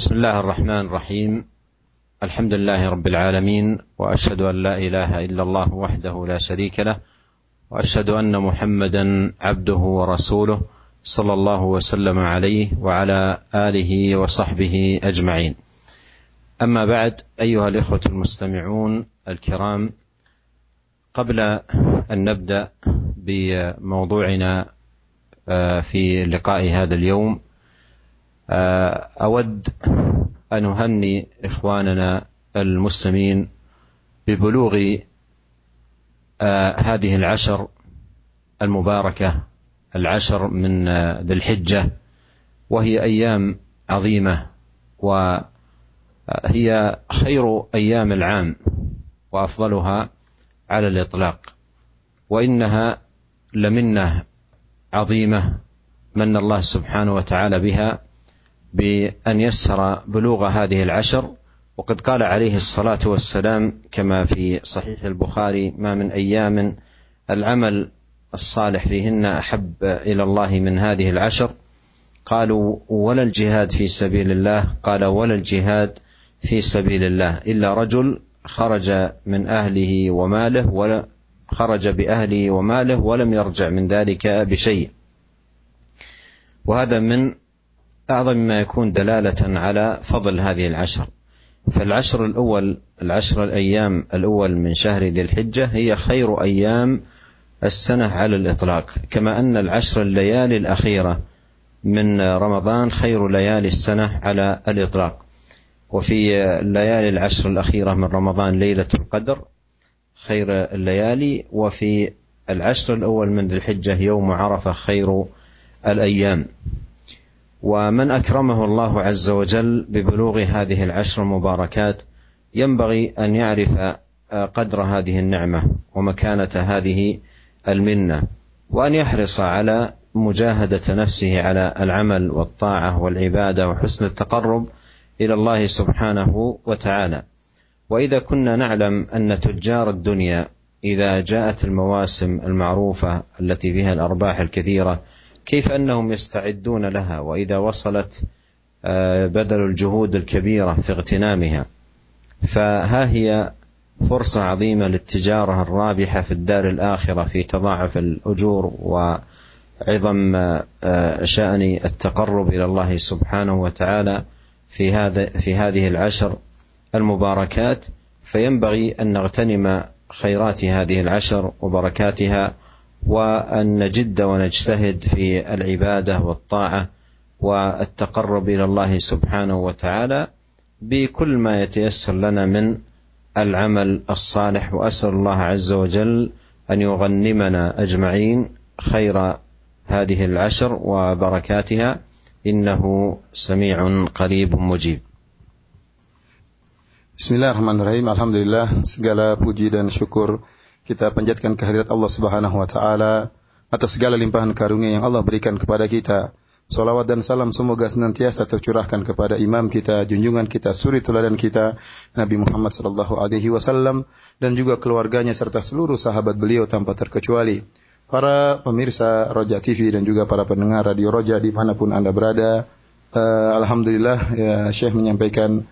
بسم الله الرحمن الرحيم. الحمد لله رب العالمين وأشهد أن لا إله إلا الله وحده لا شريك له وأشهد أن محمدا عبده ورسوله صلى الله وسلم عليه وعلى آله وصحبه أجمعين. أما بعد أيها الإخوة المستمعون الكرام قبل أن نبدأ بموضوعنا آه، في لقاء هذا اليوم آه، أود أن أهني إخواننا المسلمين ببلوغ آه، هذه العشر المباركة العشر من آه، ذي الحجة وهي أيام عظيمة وهي خير أيام العام وأفضلها على الإطلاق. وإنها لمنة عظيمة من الله سبحانه وتعالى بها بأن يسر بلوغ هذه العشر وقد قال عليه الصلاة والسلام كما في صحيح البخاري ما من أيام العمل الصالح فيهن أحب إلى الله من هذه العشر. قالوا ولا الجهاد في سبيل الله. قال ولا الجهاد في سبيل الله إلا رجل خرج من أهله وماله ولا خرج بأهله وماله ولم يرجع من ذلك بشيء. وهذا من أعظم ما يكون دلالة على فضل هذه العشر. فالعشر الأول العشر الأيام الأول من شهر ذي الحجة هي خير أيام السنة على الإطلاق. كما أن العشر الليالي الأخيرة من رمضان خير ليالي السنة على الإطلاق. وفي الليالي العشر الأخيرة من رمضان ليلة القدر خير الليالي. وفي العشر الأول من ذي الحجة يوم عرفة خير الأيام. ومن أكرمه الله عز وجل ببلوغ هذه العشر المباركات ينبغي أن يعرف قدر هذه النعمة ومكانة هذه المنة وأن يحرص على مجاهدة نفسه على العمل والطاعة والعبادة وحسن التقرب إلى الله سبحانه وتعالى. وإذا كنا نعلم أن تجار الدنيا إذا جاءت المواسم المعروفة التي فيها الأرباح الكثيرة كيف أنهم يستعدون لها وإذا وصلت آه، بذلوا الجهود الكبيرة في اغتنامها. فها هي فرصة عظيمة للتجارة الرابحة في الدار الآخرة في تضاعف الأجور وعظم آه، شأن التقرب إلى الله سبحانه وتعالى في هذا في هذه العشر المباركات. فينبغي أن نغتنم خيرات هذه العشر وبركاتها وأن نجد ونجتهد في العبادة والطاعة والتقرب إلى الله سبحانه وتعالى بكل ما يتيسر لنا من العمل الصالح. وأسأل الله عز وجل أن يغنمنا أجمعين خير هذه العشر وبركاتها. إنه سميع قريب مجيب. Bismillahirrahmanirrahim. Alhamdulillah segala puji dan syukur kita panjatkan kehadirat Allah Subhanahu wa taala atas segala limpahan karunia yang Allah berikan kepada kita. Salawat dan salam semoga senantiasa tercurahkan kepada imam kita, junjungan kita, suri teladan kita, Nabi Muhammad sallallahu alaihi wasallam dan juga keluarganya serta seluruh sahabat beliau tanpa terkecuali. Para pemirsa Roja TV dan juga para pendengar Radio Roja di mana pun Anda berada, uh, Alhamdulillah ya Syekh menyampaikan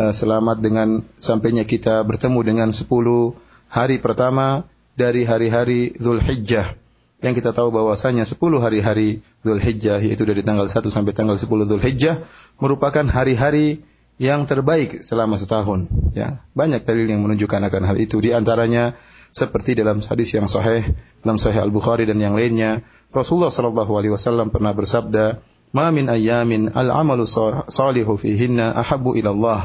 Eh, selamat dengan sampainya kita bertemu dengan 10 hari pertama dari hari-hari Zulhijjah. Yang kita tahu bahwasanya 10 hari-hari Zulhijjah yaitu dari tanggal 1 sampai tanggal 10 Zulhijjah merupakan hari-hari yang terbaik selama setahun. Ya banyak dalil yang menunjukkan akan hal itu. Di antaranya seperti dalam hadis yang sahih dalam sahih Al-Bukhari dan yang lainnya Rasulullah sallallahu alaihi wasallam pernah bersabda ma min ayyamin al-amalu salihu fihinna ahabbu ila Allah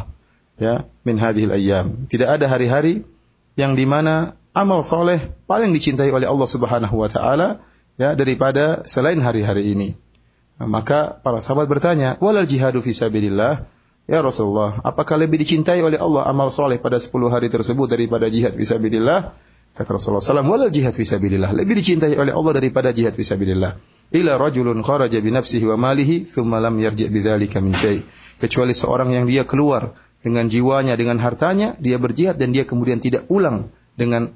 ya min hadhil ayyam. Tidak ada hari-hari yang di mana amal soleh paling dicintai oleh Allah Subhanahu wa taala ya daripada selain hari-hari ini. Nah, maka para sahabat bertanya, "Walal jihadu fi sabilillah?" Ya Rasulullah, apakah lebih dicintai oleh Allah amal soleh pada 10 hari tersebut daripada jihad fisabilillah? Kata Rasulullah SAW, walal jihad fisabilillah. Lebih dicintai oleh Allah daripada jihad fisabilillah. Ila rajulun kharaja bi nafsihi wa malihi, thumma lam yarji' bidzalika min syai. Kecuali seorang yang dia keluar dengan jiwanya, dengan hartanya, dia berjihad dan dia kemudian tidak pulang dengan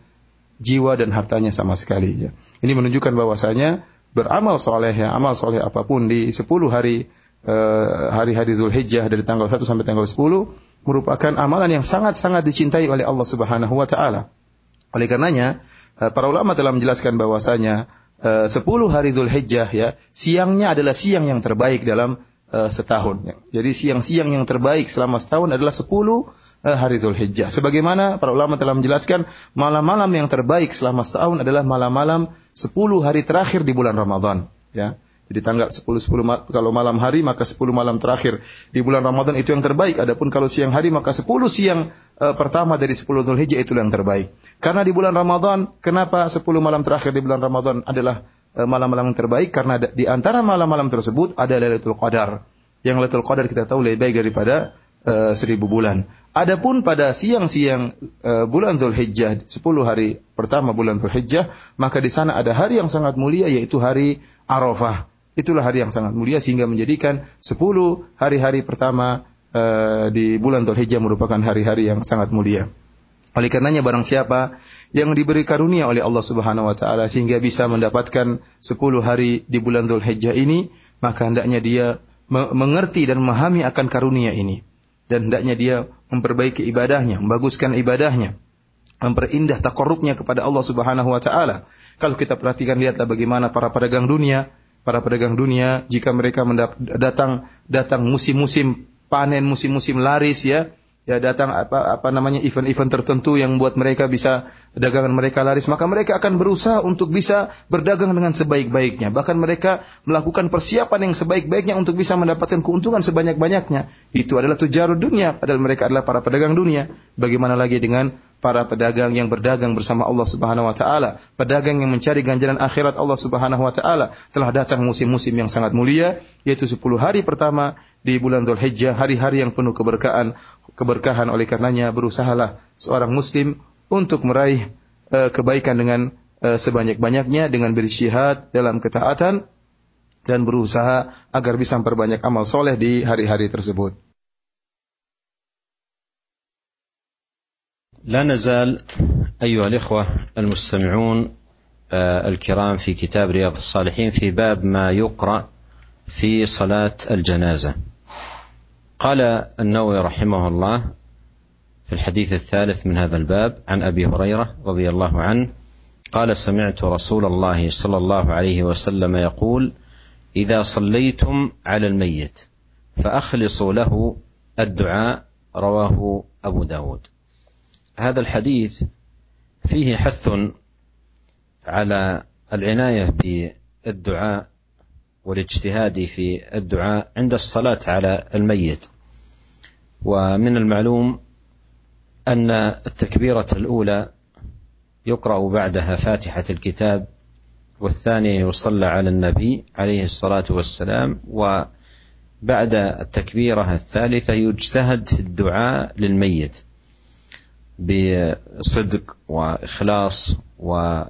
jiwa dan hartanya sama sekali. Ya. Ini menunjukkan bahwasanya beramal soleh ya, amal soleh apa pun di 10 hari uh, hari-hari Zulhijjah dari tanggal 1 sampai tanggal 10 merupakan amalan yang sangat-sangat dicintai oleh Allah Subhanahu wa taala. Oleh karenanya, uh, para ulama telah menjelaskan bahwasanya uh, 10 hari Zulhijjah ya, siangnya adalah siang yang terbaik dalam uh, setahun. Jadi siang-siang yang terbaik selama setahun adalah 10 uh, hari Zulhijjah. Sebagaimana para ulama telah menjelaskan, malam-malam yang terbaik selama setahun adalah malam-malam 10 hari terakhir di bulan Ramadan, ya. Jadi tanggal 10 10 kalau malam hari maka 10 malam terakhir di bulan Ramadan itu yang terbaik. Adapun kalau siang hari maka 10 siang uh, pertama dari 10 Zulhijjah itu yang terbaik. Karena di bulan Ramadan kenapa 10 malam terakhir di bulan Ramadan adalah malam-malam yang terbaik karena di antara malam-malam tersebut ada Lailatul Qadar. Yang Lailatul Qadar kita tahu lebih baik daripada uh, seribu bulan. Adapun pada siang-siang uh, bulan Zulhijjah 10 hari pertama bulan Zulhijjah maka di sana ada hari yang sangat mulia yaitu hari Arafah. Itulah hari yang sangat mulia sehingga menjadikan 10 hari-hari pertama uh, di bulan Dzulhijjah merupakan hari-hari yang sangat mulia. Oleh karenanya barang siapa yang diberi karunia oleh Allah Subhanahu wa taala sehingga bisa mendapatkan 10 hari di bulan Dzulhijjah ini, maka hendaknya dia mengerti dan memahami akan karunia ini dan hendaknya dia memperbaiki ibadahnya, membaguskan ibadahnya, memperindah takarrubnya kepada Allah Subhanahu wa taala. Kalau kita perhatikan lihatlah bagaimana para pedagang dunia para pedagang dunia jika mereka datang datang musim-musim panen, musim-musim laris ya, ya datang apa apa namanya event-event tertentu yang membuat mereka bisa dagangan mereka laris, maka mereka akan berusaha untuk bisa berdagang dengan sebaik-baiknya. Bahkan mereka melakukan persiapan yang sebaik-baiknya untuk bisa mendapatkan keuntungan sebanyak-banyaknya. Itu adalah tujarud dunia, padahal mereka adalah para pedagang dunia. Bagaimana lagi dengan para pedagang yang berdagang bersama Allah Subhanahu wa taala, pedagang yang mencari ganjaran akhirat Allah Subhanahu wa taala. Telah datang musim-musim yang sangat mulia, yaitu 10 hari pertama di bulan Dzulhijjah, hari-hari yang penuh keberkahan keberkahan oleh karenanya berusahalah seorang muslim untuk meraih uh, kebaikan dengan uh, sebanyak-banyaknya dengan bersyihat dalam ketaatan dan berusaha agar bisa memperbanyak amal soleh di hari-hari tersebut. لا نزال أيها الإخوة المستمعون الكرام في كتاب رياض الصالحين في باب ما يقرأ في صلاة الجنازة. قال النووي رحمه الله في الحديث الثالث من هذا الباب عن أبي هريرة رضي الله عنه قال سمعت رسول الله صلى الله عليه وسلم يقول إذا صليتم على الميت فأخلصوا له الدعاء رواه أبو داود. هذا الحديث فيه حث على العناية بالدعاء والاجتهاد في الدعاء عند الصلاة على الميت. ومن المعلوم أن التكبيرة الأولى يقرأ بعدها فاتحة الكتاب والثانية يصلى على النبي عليه الصلاة والسلام وبعد التكبيرة الثالثة يجتهد في الدعاء للميت. بصدق وإخلاص وإلحاح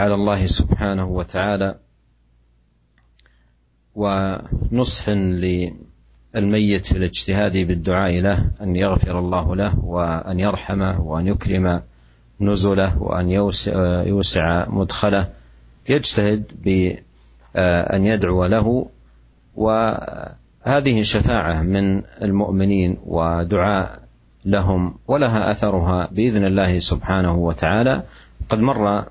على الله سبحانه وتعالى ونصح للميت في الاجتهاد بالدعاء له أن يغفر الله له وأن يرحمه وأن يكرم نزله وأن يوسع مدخله. يجتهد بان يدعو له. وهذه شفاعة من المؤمنين ودعاء لهم ولها أثرها بإذن الله سبحانه وتعالى. قد مر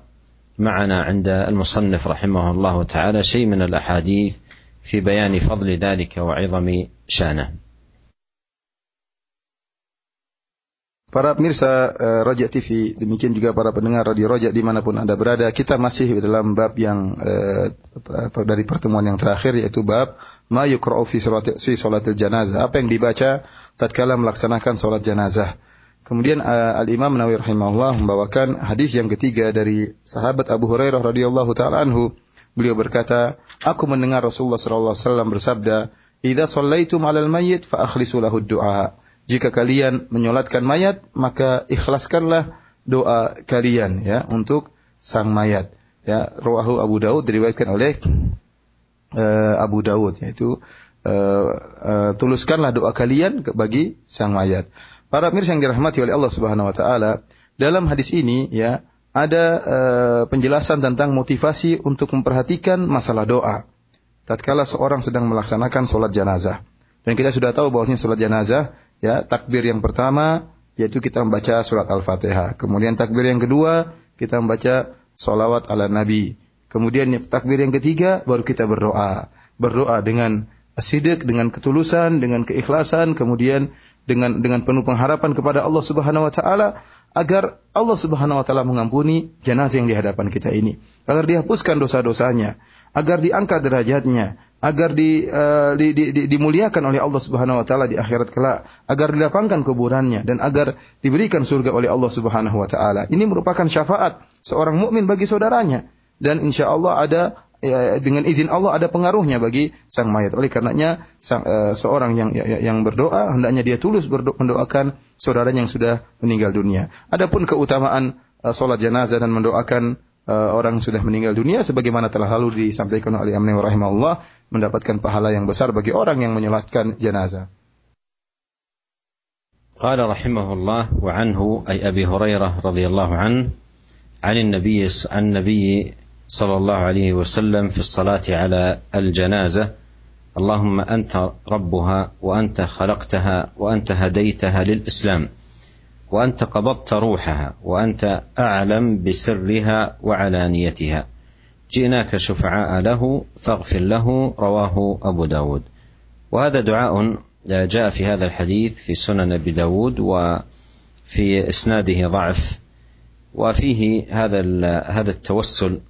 معنا عند المصنف رحمه الله تعالى شيء من الأحاديث في بيان فضل ذلك وعظم شأنه. Para pemirsa uh, Raja TV, demikian juga para pendengar Radio Raja di mana pun Anda berada, kita masih dalam bab yang uh, dari pertemuan yang terakhir, yaitu bab Ma yukra'u fi salatil janazah. Apa yang dibaca tatkala melaksanakan salat janazah. Kemudian uh, Al-Imam Nawawi rahimahullah membawakan hadis yang ketiga dari sahabat Abu Hurairah radhiyallahu taala anhu Beliau berkata, aku mendengar Rasulullah sallallahu alaihi wasallam bersabda, "Idza shallaitum 'alal mayyit fa akhlisu du'a." Jika kalian menyolatkan mayat, maka ikhlaskanlah doa kalian ya untuk sang mayat. Ya, rawahu Abu Daud diriwayatkan oleh uh, Abu Daud yaitu uh, uh, tuluskanlah doa kalian bagi sang mayat. Para pemirsa yang dirahmati oleh Allah Subhanahu wa taala, dalam hadis ini ya ada uh, penjelasan tentang motivasi untuk memperhatikan masalah doa. tatkala seorang sedang melaksanakan solat jenazah. Dan kita sudah tahu bahwasanya solat jenazah, ya takbir yang pertama yaitu kita membaca surat Al-Fatihah. Kemudian takbir yang kedua kita membaca solawat ala Nabi. Kemudian takbir yang ketiga baru kita berdoa. Berdoa dengan sidik, dengan ketulusan, dengan keikhlasan, kemudian dengan dengan penuh pengharapan kepada Allah Subhanahu wa taala agar Allah Subhanahu wa taala mengampuni jenazah yang di hadapan kita ini, agar dihapuskan dosa-dosanya, agar diangkat derajatnya, agar di, uh, di, di, di, dimuliakan oleh Allah Subhanahu wa taala di akhirat kelak, agar dilapangkan kuburannya dan agar diberikan surga oleh Allah Subhanahu wa taala. Ini merupakan syafaat seorang mukmin bagi saudaranya dan insya Allah ada ya, dengan izin Allah ada pengaruhnya bagi sang mayat. Oleh karenanya sang, uh, seorang yang ya, yang berdoa hendaknya dia tulus berdoa, mendoakan saudaranya yang sudah meninggal dunia. Adapun keutamaan uh, salat jenazah dan mendoakan uh, orang sudah meninggal dunia sebagaimana telah lalu disampaikan oleh Imam rahimahullah mendapatkan pahala yang besar bagi orang yang menyolatkan jenazah. قال رحمه الله وعنه أي أبي هريرة رضي الله عنه عن النبي عن النبي صلى الله عليه وسلم في الصلاه على الجنازه اللهم انت ربها وانت خلقتها وانت هديتها للاسلام وأنت قبضت روحها وأنت أعلم بسرها وعلانيتها. جئناك شفعاء له فاغفر له رواه أبو داود. وهذا دعاء جاء في هذا الحديث في سنن أبي داود وفي إسناده ضعف وفيه هذا هذا التوسل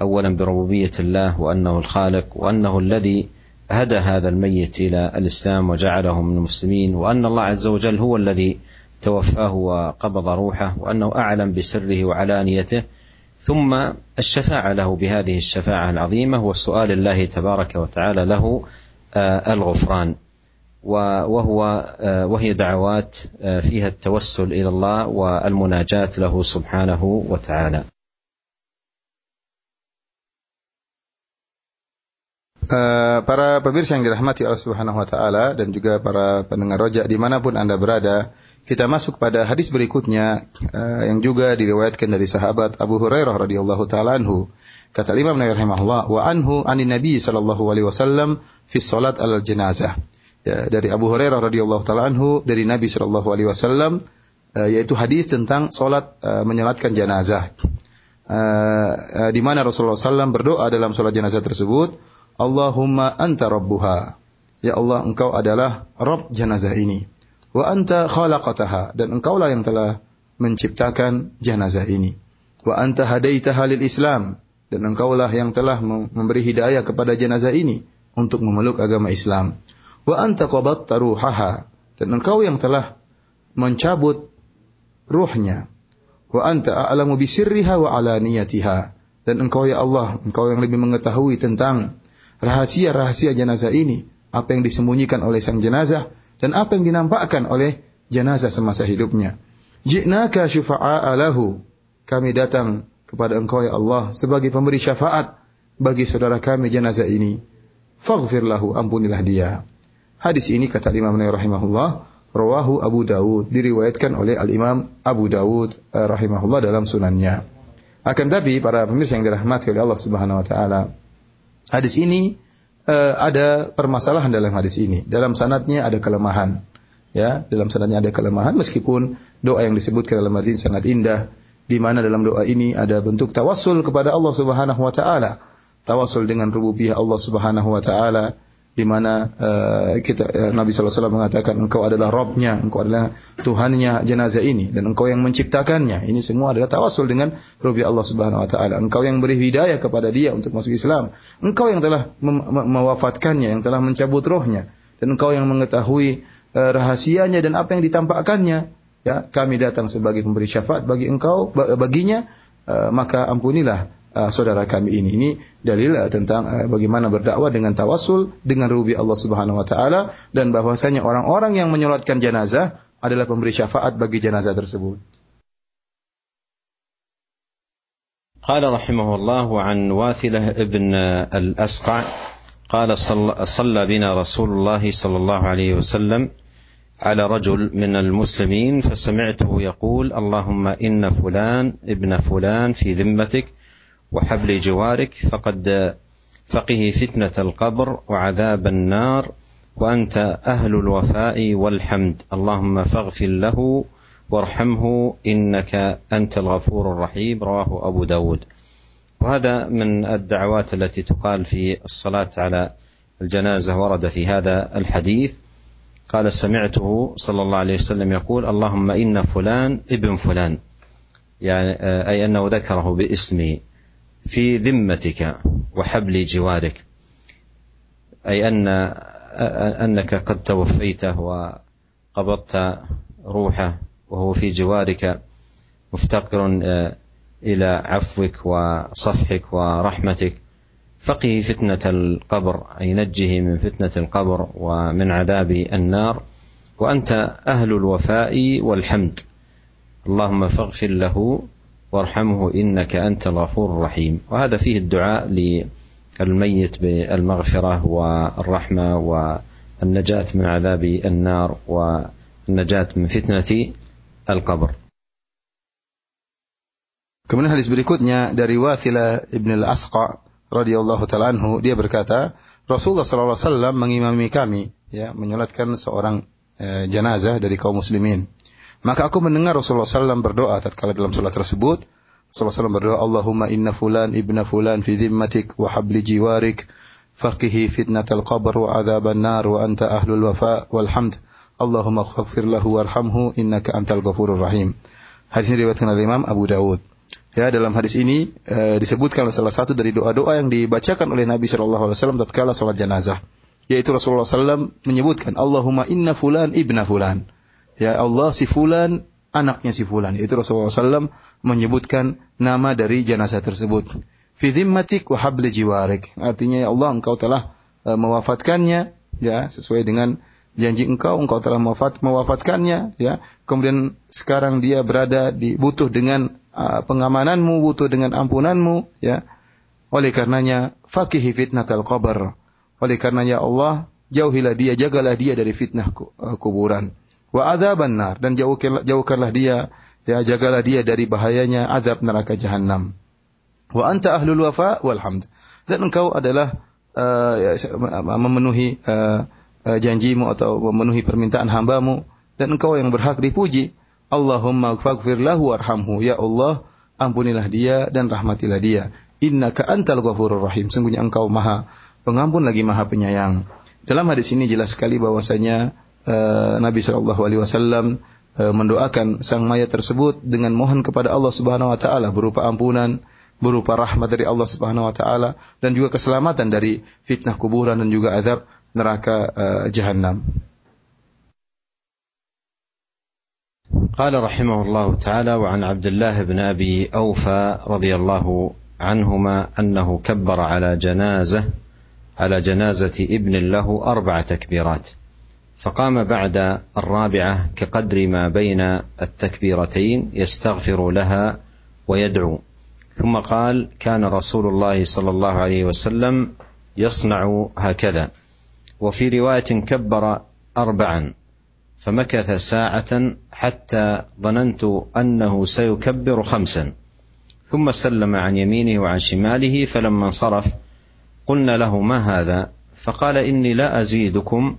اولا بربوبية الله وأنه الخالق وأنه الذي هدى هذا الميت إلى الإسلام وجعله من المسلمين وأن الله عز وجل هو الذي توفاه وقبض روحه وأنه أعلم بسره وعلانيته ثم الشفاعة له بهذه الشفاعة العظيمة وسؤال الله تبارك وتعالى له الغفران. وهو وهي دعوات فيها التوسل إلى الله والمناجاة له سبحانه وتعالى. para pemirsa yang dirahmati Allah Subhanahu wa taala dan juga para pendengar rojak dimanapun Anda berada, kita masuk pada hadis berikutnya uh, yang juga diriwayatkan dari sahabat Abu Hurairah radhiyallahu taala anhu. Kata Imam Nawawi rahimahullah, "Wa anhu anin Nabi sallallahu alaihi wasallam fi salat al jenazah." Ya, dari Abu Hurairah radhiyallahu taala anhu dari Nabi sallallahu alaihi wasallam uh, yaitu hadis tentang salat uh, menyolatkan jenazah. Uh, uh, di mana Rasulullah SAW berdoa dalam salat jenazah tersebut, Allahumma anta rabbuha. Ya Allah, engkau adalah Rabb jenazah ini. Wa anta khalaqataha. Dan engkaulah yang telah menciptakan jenazah ini. Wa anta hadaitaha lil Islam. Dan engkaulah yang telah memberi hidayah kepada jenazah ini untuk memeluk agama Islam. Wa anta qabatta ruhaha. Dan engkau yang telah mencabut ruhnya. Wa anta a'lamu wa alaniyatiha. Dan engkau ya Allah, engkau yang lebih mengetahui tentang rahasia-rahasia jenazah ini, apa yang disembunyikan oleh sang jenazah dan apa yang dinampakkan oleh jenazah semasa hidupnya. Ji'naka syufa'a lahu. Kami datang kepada engkau ya Allah sebagai pemberi syafaat bagi saudara kami jenazah ini. Faghfir lahu, ampunilah dia. Hadis ini kata Imam Nawawi rahimahullah, rawahu Abu Dawud, diriwayatkan oleh Al-Imam Abu Dawud eh, rahimahullah dalam sunannya. Akan tapi para pemirsa yang dirahmati oleh Allah Subhanahu wa taala, Hadis ini uh, ada permasalahan dalam hadis ini. Dalam sanatnya ada kelemahan. Ya, dalam sanatnya ada kelemahan meskipun doa yang disebutkan dalam hadis ini sangat indah di mana dalam doa ini ada bentuk tawassul kepada Allah Subhanahu wa taala. Tawassul dengan rububiyah Allah Subhanahu wa taala di mana uh, kita uh, Nabi SAW mengatakan engkau adalah Robnya, engkau adalah Tuhannya jenazah ini dan engkau yang menciptakannya. Ini semua adalah tawasul dengan Rubi Allah Subhanahu Wa Taala. Engkau yang beri hidayah kepada dia untuk masuk Islam. Engkau yang telah mewafatkannya, yang telah mencabut rohnya dan engkau yang mengetahui uh, rahasianya dan apa yang ditampakkannya. Ya, kami datang sebagai pemberi syafaat bagi engkau baginya, uh, maka ampunilah uh, saudara kami ini. Ini dalil uh, tentang uh, bagaimana berdakwah dengan tawasul dengan rubi Allah Subhanahu wa taala dan bahwasanya orang-orang yang menyolatkan jenazah adalah pemberi syafaat bagi jenazah tersebut. قال رحمه الله عن واثلة ابن الأسقع قال صلى بنا رسول الله صلى الله عليه وسلم على رجل من المسلمين فسمعته يقول اللهم إن فلان ابن فلان في ذمتك وحبل جوارك فقد فقه فتنة القبر وعذاب النار وأنت أهل الوفاء والحمد. اللهم فاغفر له وارحمه إنك أنت الغفور الرحيم. رواه أبو داود. وهذا من الدعوات التي تقال في الصلاة على الجنازة ورد في هذا الحديث. قال سمعته صلى الله عليه وسلم يقول اللهم إن فلان ابن فلان. يعني أي أنه ذكره باسمه في ذمتك وحبل جوارك. أي أن أنك قد توفيته وقبضت روحه وهو في جوارك. مفتقر إلى عفوك وصفحك ورحمتك. فقه فتنة القبر أي نجه من فتنة القبر ومن عذاب النار. وأنت أهل الوفاء والحمد. اللهم فاغفر له وارحمه إنك أنت الغفور الرحيم وهذا فيه الدعاء للميت بالمغفرة والرحمة والنجاة من عذاب النار والنجاة من فتنة القبر Kemudian hadis berikutnya dari Wathila ibn al-Asqa radhiyallahu taala anhu dia berkata Rasulullah sallallahu alaihi wasallam mengimami kami ya menyolatkan seorang e, jenazah dari kaum muslimin. Maka aku mendengar Rasulullah SAW berdoa tatkala dalam salat tersebut. Rasulullah SAW berdoa, Allahumma inna fulan ibna fulan fi dhimmatik wa habli jiwarik faqihi fitnatal qabr wa adzaban nar wa anta ahlul wafa wal hamd. Allahumma khafir lahu warhamhu innaka antal ghafurur rahim. Hadis ini diriwayatkan oleh Imam Abu Dawud. Ya, dalam hadis ini e, disebutkan salah satu dari doa-doa yang dibacakan oleh Nabi Shallallahu alaihi wasallam tatkala salat jenazah. Yaitu Rasulullah SAW menyebutkan Allahumma inna fulan ibna fulan. Ya Allah si fulan anaknya si fulan. Itu Rasulullah SAW menyebutkan nama dari jenazah tersebut. Fi dhimmatik wa habli jiwarik. Artinya ya Allah engkau telah e, mewafatkannya ya sesuai dengan janji engkau engkau telah mewafat mewafatkannya ya kemudian sekarang dia berada di butuh dengan uh, pengamananmu butuh dengan ampunanmu ya oleh karenanya fakihi fitnatal qabr oleh karenanya Allah jauhilah dia jagalah dia dari fitnah uh, kuburan wa adzaban nar dan jauhkanlah, jauhkanlah dia ya jagalah dia dari bahayanya azab neraka jahanam wa anta ahlul wafa wal hamd dan engkau adalah uh, memenuhi uh, uh, janjimu atau memenuhi permintaan hambamu dan engkau yang berhak dipuji. Allahumma faghfir lahu warhamhu. Ya Allah, ampunilah dia dan rahmatilah dia. Innaka antal ghafurur rahim. Sungguhnya engkau maha pengampun lagi maha penyayang. Dalam hadis ini jelas sekali bahwasanya uh, Nabi Shallallahu alaihi wasallam uh, mendoakan sang mayat tersebut dengan mohon kepada Allah Subhanahu wa taala berupa ampunan, berupa rahmat dari Allah Subhanahu wa taala dan juga keselamatan dari fitnah kuburan dan juga azab neraka uh, جهنم قال رحمه الله تعالى وعن عبد الله بن ابي اوفى رضي الله عنهما انه كبر على جنازه على جنازه ابن له اربع تكبيرات فقام بعد الرابعة كقدر ما بين التكبيرتين يستغفر لها ويدعو. ثم قال كان رسول الله صلى الله عليه وسلم يصنع هكذا. وفي رواية كبر اربعا فمكث ساعة حتى ظننت أنه سيكبر خمسا. ثم سلم عن يمينه وعن شماله فلما انصرف قلنا له ما هذا؟ فقال إني لا أزيدكم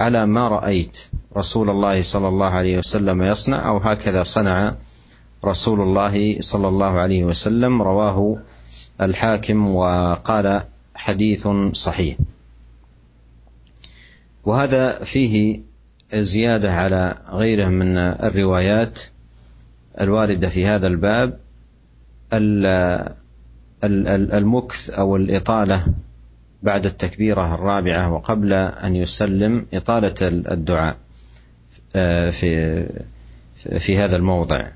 على ما رأيت رسول الله صلى الله عليه وسلم يصنع أو هكذا صنع رسول الله صلى الله عليه وسلم رواه الحاكم وقال حديث صحيح. وهذا فيه زيادة على غيره من الروايات الواردة في هذا الباب المكث أو الإطالة بعد التكبيرة الرابعة وقبل أن يسلم إطالة الدعاء آه، في في هذا الموضع.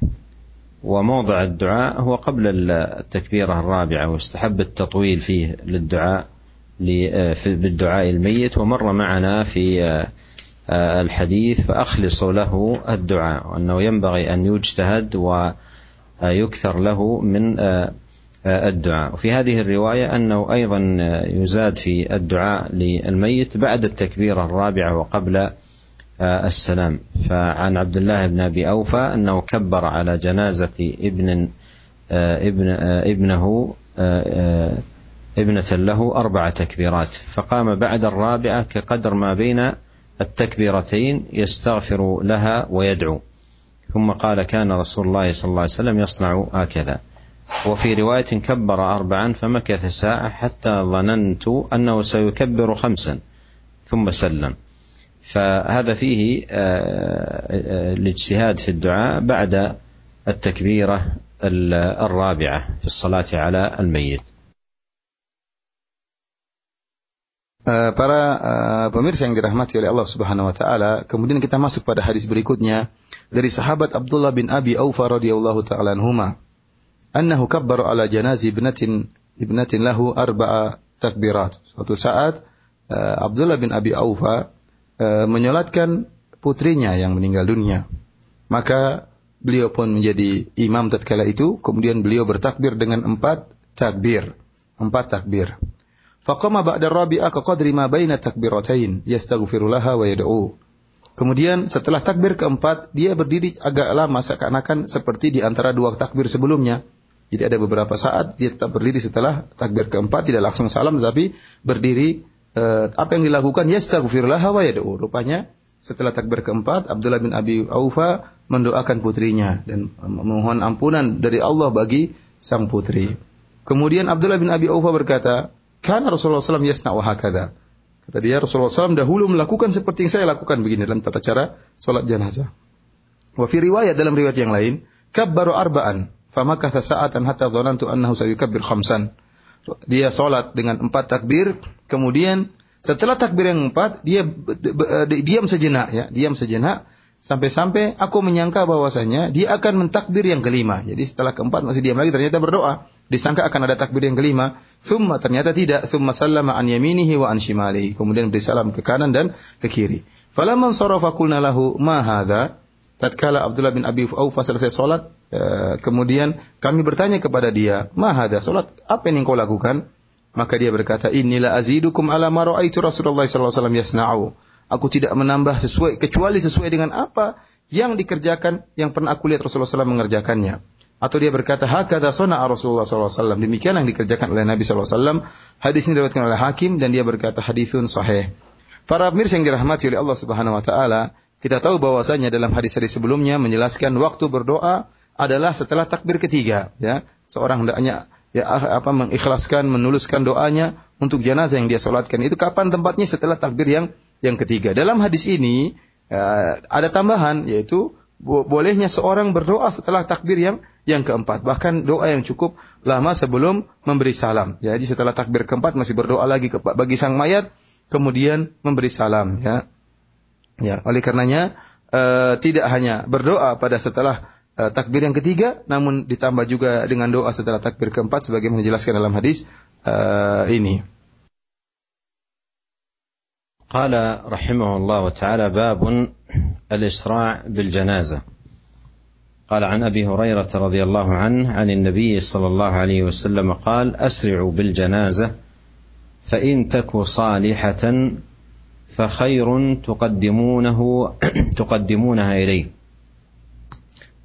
وموضع الدعاء هو قبل التكبيرة الرابعة واستحب التطويل فيه للدعاء بالدعاء الميت. ومر معنا في آه، الحديث فأخلصوا له الدعاء وأنه ينبغي أن يجتهد ويكثر له من آه، آه، الدعاء. وفي هذه الرواية أنه أيضا يزاد في الدعاء للميت بعد التكبيرة الرابعة وقبل السلام. فعن عبد الله بن أبي أوفى أنه كبر على جنازة ابن ابن ابنه ابنة له أربع تكبيرات. فقام بعد الرابعة كقدر ما بين التكبيرتين يستغفر لها ويدعو. ثم قال كان رسول الله صلى الله عليه وسلم يصنع هكذا. وفي رواية كبر أربعا فمكث ساعة حتى ظننت أنه سيكبر خمسا ثم سلم فهذا فيه الاجتهاد في الدعاء بعد التكبيرة الرابعة في الصلاة على الميت para uh, pemirsa yang dirahmati oleh Allah Subhanahu wa taala, kemudian kita masuk pada hadis berikutnya dari sahabat Abdullah bin Abi Aufa radhiyallahu taala anhuma. Annahu kabbara ala janazi ibnatin ibnatin lahu arba'a takbirat. Suatu saat uh, Abdullah bin Abi Aufa uh, menyolatkan putrinya yang meninggal dunia. Maka beliau pun menjadi imam tatkala itu, kemudian beliau bertakbir dengan empat takbir. Empat takbir. Faqama ba'da rabi'ah ka qadri ma baina takbiratain yastaghfiru laha wa yad'u. Kemudian setelah takbir keempat, dia berdiri agak lama seakan-akan seperti di antara dua takbir sebelumnya. Jadi ada beberapa saat dia tetap berdiri setelah takbir keempat tidak langsung salam tetapi berdiri eh, apa yang dilakukan yastaghfiru laha wa yad'u. Rupanya setelah takbir keempat Abdullah bin Abi Aufa mendoakan putrinya dan memohon ampunan dari Allah bagi sang putri. Kemudian Abdullah bin Abi Aufa berkata, karena Rasulullah SAW yasna'u hakada. Kata dia, Rasulullah SAW dahulu melakukan seperti yang saya lakukan begini dalam tata cara solat jenazah. Wa fi riwayat dalam riwayat yang lain, kabbaru arba'an, famakatha sa'atan hatta dhanantu annahu sayukabbir khamsan. Dia solat dengan empat takbir, kemudian setelah takbir yang empat, dia diam sejenak ya, diam sejenak Sampai-sampai aku menyangka bahwasanya dia akan mentakbir yang kelima. Jadi setelah keempat masih diam lagi ternyata berdoa. Disangka akan ada takbir yang kelima. Thumma ternyata tidak. Thumma sallama an yaminihi wa an shimalihi. Kemudian beri salam ke kanan dan ke kiri. Falamman sarafa qulna lahu ma hadha. Tatkala Abdullah bin Abi Aufa selesai solat, eh, kemudian kami bertanya kepada dia, "Ma hadha solat apa yang kau lakukan?" Maka dia berkata, "Inilah azidukum ala ma ra'aitu Rasulullah sallallahu alaihi wasallam yasna'u." Aku tidak menambah sesuai kecuali sesuai dengan apa yang dikerjakan yang pernah aku lihat Rasulullah SAW mengerjakannya. Atau dia berkata, hakada sona Rasulullah SAW. Demikian yang dikerjakan oleh Nabi SAW. Hadis ini diriwayatkan oleh Hakim dan dia berkata hadisun sahih. Para pemirsa yang dirahmati oleh Allah Subhanahu wa taala, kita tahu bahwasanya dalam hadis-hadis sebelumnya menjelaskan waktu berdoa adalah setelah takbir ketiga, ya. Seorang hendaknya ya apa mengikhlaskan, menuluskan doanya untuk jenazah yang dia solatkan. Itu kapan tempatnya setelah takbir yang yang ketiga. Dalam hadis ini uh, ada tambahan yaitu bolehnya seorang berdoa setelah takbir yang yang keempat. Bahkan doa yang cukup lama sebelum memberi salam. Jadi setelah takbir keempat masih berdoa lagi bagi sang mayat, kemudian memberi salam. Ya, ya. Oleh karenanya uh, tidak hanya berdoa pada setelah uh, takbir yang ketiga, namun ditambah juga dengan doa setelah takbir keempat, sebagaimana dijelaskan dalam hadis uh, ini. قال رحمه الله تعالى باب الاسراع بالجنازه قال عن ابي هريره رضي الله عنه عن النبي صلى الله عليه وسلم قال اسرعوا بالجنازه فإن تك صالحة فخير تقدمونه تقدمونها إليه.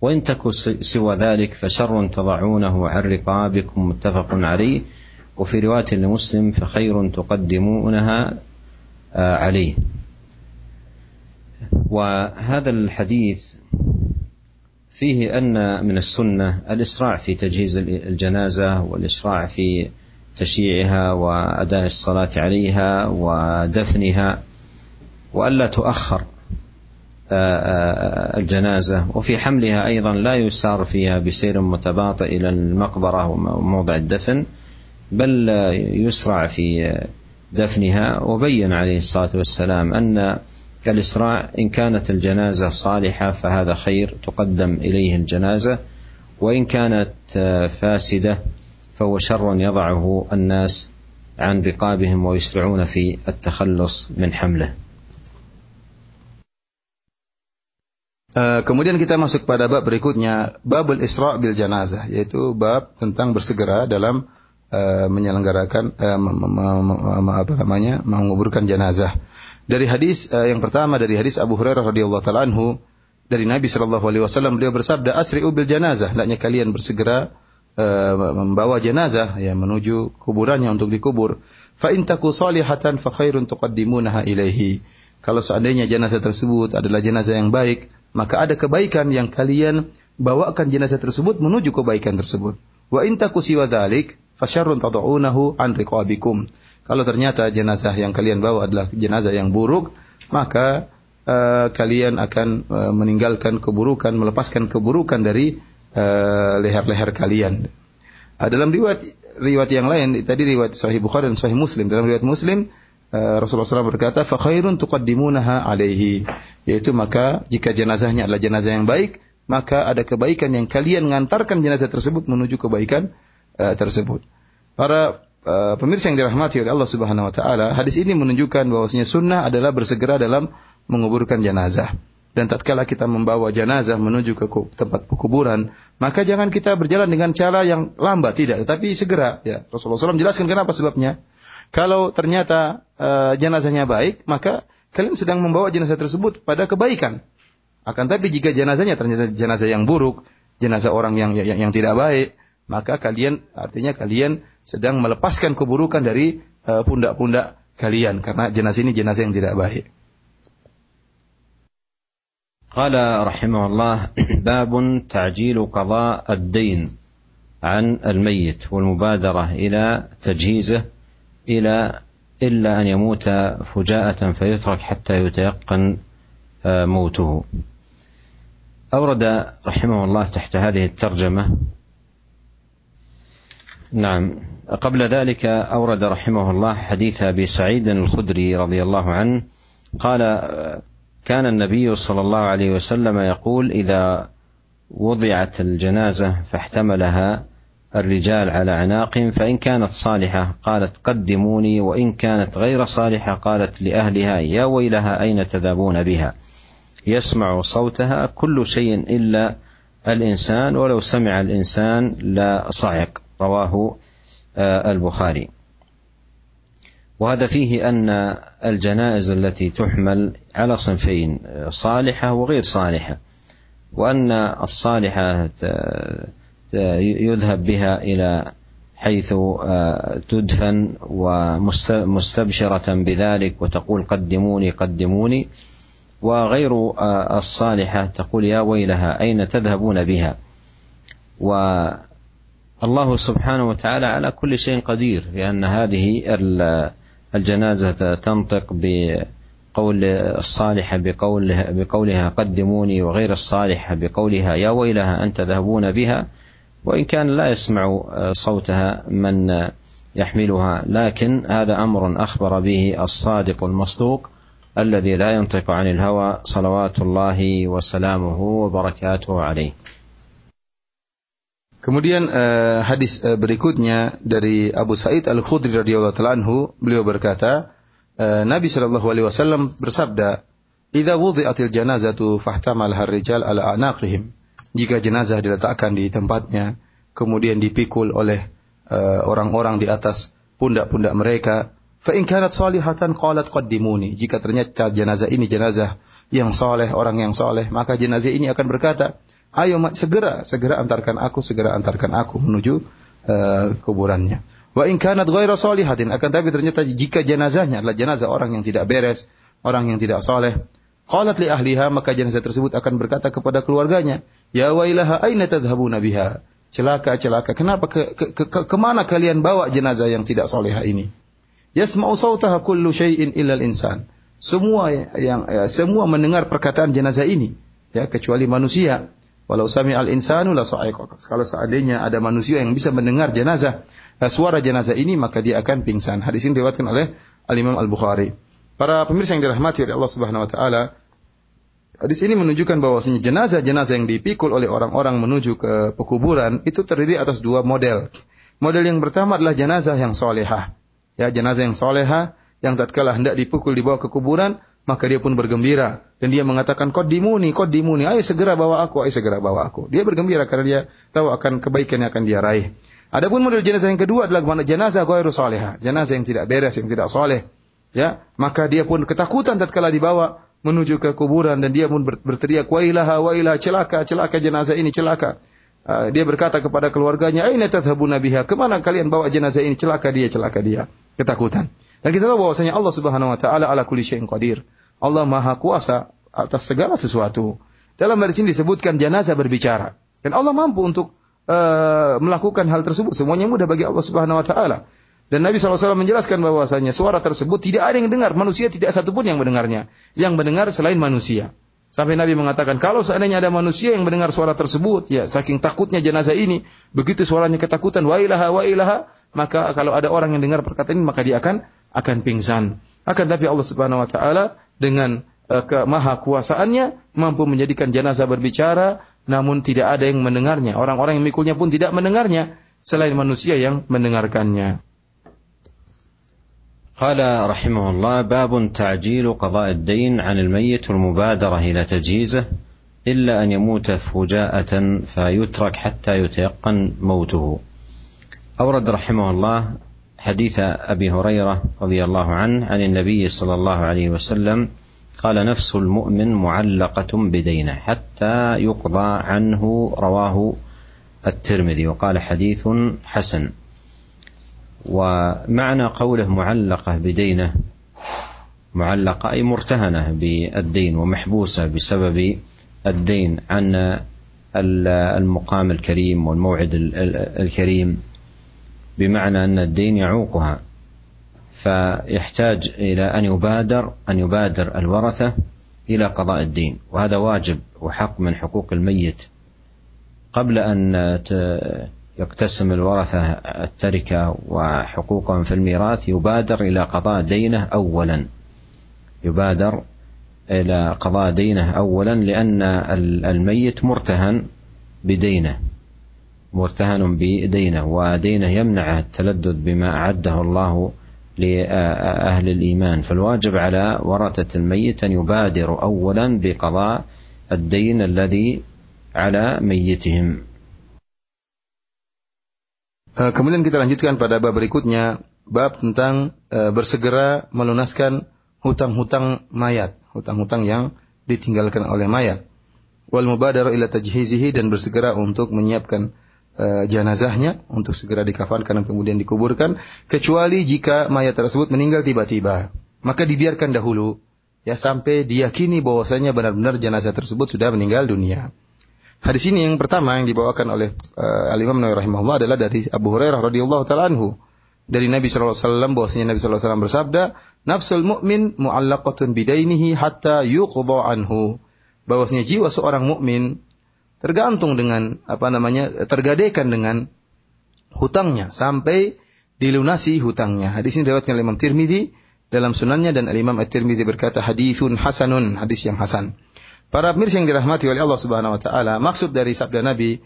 وإن تك سوى ذلك فشر تضعونه عن رقابكم متفق عليه. وفي رواية لمسلم فخير تقدمونها عليه. وهذا الحديث فيه أن من السنة الإسراع في تجهيز الجنازة والإسراع في تشييعها وأداء الصلاة عليها ودفنها وألا تؤخر آه، آه، الجنازة. وفي حملها أيضا لا يسار فيها بسير متباطئ إلى المقبرة وموضع الدفن بل يسرع في دفنها. وبين عليه الصلاة والسلام أن الاسراع إن كانت الجنازة صالحة فهذا خير تقدم إليه الجنازة وإن كانت آه، فاسدة فهو شر يضعه الناس عن رقابهم ويسرعون في التخلص من حمله. kemudian kita masuk pada bab berikutnya, babul isra' bil janazah, yaitu bab tentang bersegera dalam uh, menyelenggarakan uh, apa namanya menguburkan jenazah. Dari hadis uh, yang pertama dari hadis Abu Hurairah radhiyallahu taala anhu dari Nabi sallallahu alaihi wasallam beliau bersabda asri'u bil janazah hendaknya kalian bersegera uh, membawa jenazah ya menuju kuburannya untuk dikubur. Fa in taku salihatan fa khairun tuqaddimunaha ilaihi. Kalau seandainya jenazah tersebut adalah jenazah yang baik, maka ada kebaikan yang kalian bawakan jenazah tersebut menuju kebaikan tersebut. Wa in taku siwa dzalik fa syarrun tad'unahu an riqabikum. Kalau ternyata jenazah yang kalian bawa adalah jenazah yang buruk, maka uh, kalian akan uh, meninggalkan keburukan, melepaskan keburukan dari leher-leher kalian. Uh, dalam riwayat riwayat yang lain, tadi riwayat Sahih Bukhari dan Sahih Muslim. Dalam riwayat Muslim, uh, Rasulullah SAW berkata, "Fa khairun tuqaddimunaha alaihi." Yaitu maka jika jenazahnya adalah jenazah yang baik, maka ada kebaikan yang kalian mengantarkan jenazah tersebut menuju kebaikan uh, tersebut. Para uh, pemirsa yang dirahmati oleh Allah Subhanahu wa taala, hadis ini menunjukkan bahwasanya sunnah adalah bersegera dalam menguburkan jenazah. Dan tatkala kita membawa jenazah menuju ke tempat kuburan, maka jangan kita berjalan dengan cara yang lambat tidak, tetapi segera. Ya, Rasulullah SAW jelaskan kenapa sebabnya. Kalau ternyata uh, jenazahnya baik, maka kalian sedang membawa jenazah tersebut pada kebaikan. Akan tapi jika jenazahnya ternyata jenazah yang buruk, jenazah orang yang yang, yang tidak baik, maka kalian artinya kalian sedang melepaskan keburukan dari eh, pundak-pundak uh, kalian karena jenazah ini jenazah yang tidak baik. قال رحمه الله باب تعجيل قضاء الدين عن الميت والمبادرة إلى تجهيزه إلى إلا أن يموت فجاءة فيترك حتى يتيقن موته. أورد رحمه الله تحت هذه الترجمة نعم قبل ذلك أورد رحمه الله حديث أبي سعيد الخدري رضي الله عنه قال كان النبي صلى الله عليه وسلم يقول إذا وضعت الجنازة فاحتملها الرجال على عناق فإن كانت صالحة قالت قدموني وإن كانت غير صالحة قالت لأهلها يا ويلها أين تذهبون بها؟ يسمع صوتها كل شيء إلا الإنسان ولو سمع الإنسان لا صعق. رواه البخاري. وهذا فيه أن الجنائز التي تحمل على صنفين صالحة وغير صالحة وأن الصالحة يذهب بها إلى حيث تدفن ومستبشره بذلك وتقول قدموني قدموني وغير الصالحة تقول يا ويلها أين تذهبون بها؟ والله سبحانه وتعالى على كل شيء قدير لأن هذه الجنازة تنطق بقول الصالحة بقولها, بقولها قدموني وغير الصالحة بقولها يا ويلها أنت تذهبون بها وإن كان لا يسمع صوتها من يحملها لكن هذا أمر أخبر به الصادق المصدوق الذي لا ينطق عن الهوى صلوات الله وسلامه وبركاته عليه Kemudian uh, hadis uh, berikutnya dari Abu Sa'id Al-Khudri radhiyallahu taala anhu, beliau berkata, uh, Nabi sallallahu alaihi wasallam bersabda, "Idza wudi'atil janazatu fahtamal rijal ala anaqihim." Jika jenazah diletakkan di tempatnya, kemudian dipikul oleh orang-orang uh, di atas pundak-pundak mereka, fa in kanat salihatan qalat qaddimuni. Jika ternyata jenazah ini jenazah yang soleh, orang yang soleh, maka jenazah ini akan berkata, Ayo segera, segera antarkan aku, segera antarkan aku menuju uh, kuburannya. Wa in kanat ghaira salihatin, akan tapi ternyata jika jenazahnya adalah jenazah orang yang tidak beres, orang yang tidak soleh, qalat li ahliha, maka jenazah tersebut akan berkata kepada keluarganya, Ya wailaha aina tadhhabuna biha? Celaka, celaka. Kenapa ke, ke, ke, ke ke mana kalian bawa jenazah yang tidak soleha ini? Yasma'u sautaha kullu syai'in illa insan. Semua yang ya, semua mendengar perkataan jenazah ini, ya kecuali manusia. Walau sami al insanu la Kalau seandainya ada manusia yang bisa mendengar jenazah, eh, suara jenazah ini maka dia akan pingsan. Hadis ini diriwayatkan oleh Al Imam Al Bukhari. Para pemirsa yang dirahmati oleh Allah Subhanahu wa taala, hadis ini menunjukkan bahwasanya jenazah-jenazah yang dipikul oleh orang-orang menuju ke pekuburan itu terdiri atas dua model. Model yang pertama adalah jenazah yang solehah. Ya, jenazah yang solehah yang tatkala hendak dipukul dibawa ke kuburan, maka dia pun bergembira dan dia mengatakan kod dimuni, kod dimuni, ayo segera bawa aku, ayo segera bawa aku. Dia bergembira karena dia tahu akan kebaikan yang akan dia raih. Adapun model jenazah yang kedua adalah mana jenazah ghairu salihah, jenazah yang tidak beres, yang tidak soleh. Ya, maka dia pun ketakutan tatkala dibawa menuju ke kuburan dan dia pun berteriak wailaha wailah celaka celaka jenazah ini celaka. Uh, dia berkata kepada keluarganya, "Aina tadhhabuna biha? Ke mana kalian bawa jenazah ini? Celaka dia, celaka dia." Ketakutan. Dan kita tahu bahwasanya Allah Subhanahu wa taala ala kulli syai'in qadir. Allah Maha Kuasa atas segala sesuatu. Dalam hadis ini disebutkan jenazah berbicara. Dan Allah mampu untuk uh, melakukan hal tersebut. Semuanya mudah bagi Allah Subhanahu wa taala. Dan Nabi SAW menjelaskan bahwasanya suara tersebut tidak ada yang dengar, manusia tidak satu pun yang mendengarnya. Yang mendengar selain manusia. Sampai Nabi mengatakan, kalau seandainya ada manusia yang mendengar suara tersebut, ya saking takutnya jenazah ini, begitu suaranya ketakutan, wa ilaha wa ilaha, maka kalau ada orang yang dengar perkataan ini, maka dia akan akan pingsan. Akan tapi Allah Subhanahu wa taala dengan uh, kemaha kuasaannya mampu menjadikan jenazah berbicara namun tidak ada yang mendengarnya. Orang-orang yang mikulnya pun tidak mendengarnya selain manusia yang mendengarkannya. قال رحمه الله باب تعجيل قضاء الدين عن الميت والمبادرة إلى تجهيزه إلا أن يموت فجاءة فيترك حتى يتيقن موته أورد رحمه الله حديث أبي هريرة رضي الله عنه عن النبي صلى الله عليه وسلم قال نفس المؤمن معلقة بدينه حتى يقضى عنه رواه الترمذي وقال حديث حسن. ومعنى قوله معلقة بدينه معلقة أي مرتهنة بالدين ومحبوسة بسبب الدين عن المقام الكريم والموعد الكريم. بمعنى أن الدين يعوقها. فيحتاج إلى أن يبادر أن يبادر الورثة إلى قضاء الدين. وهذا واجب وحق من حقوق الميت. قبل أن يقتسم الورثة التركة وحقوقهم في الميراث يبادر إلى قضاء دينه أولا. يبادر إلى قضاء دينه أولا لأن الميت مرتهن بدينه. مرتهن بدينه ودينه يمنعه التلذذ بما أعده الله لأهل الإيمان فالواجب على ورثة الميت أن يبادروا أولا بقضاء الدين الذي على ميتهم Eh, kemudian kita lanjutkan pada bab berikutnya, bab tentang uh, bersegera melunaskan hutang-hutang mayat, hutang-hutang yang ditinggalkan oleh mayat. Wal mubadar ila tajhizihi dan bersegera untuk menyiapkan uh, jenazahnya untuk segera dikafankan dan kemudian dikuburkan kecuali jika mayat tersebut meninggal tiba-tiba. Maka dibiarkan dahulu ya sampai diyakini bahwasanya benar-benar jenazah tersebut sudah meninggal dunia. Hadis ini yang pertama yang dibawakan oleh uh, Al Imam Nawawi rahimahullah adalah dari Abu Hurairah radhiyallahu taala anhu. Dari Nabi sallallahu alaihi wasallam bahwasanya Nabi sallallahu alaihi wasallam bersabda, "Nafsul mu'min mu'allaqatun bidainihi hatta yuqda anhu." Bahwasanya jiwa seorang mukmin tergantung dengan apa namanya? tergadaikan dengan hutangnya sampai dilunasi hutangnya. Hadis ini diriwayatkan oleh Imam Tirmizi dalam sunannya dan Imam At-Tirmizi berkata hadithun hasanun, hadis yang hasan. Para pemirsa yang dirahmati oleh Allah Subhanahu wa taala, maksud dari sabda Nabi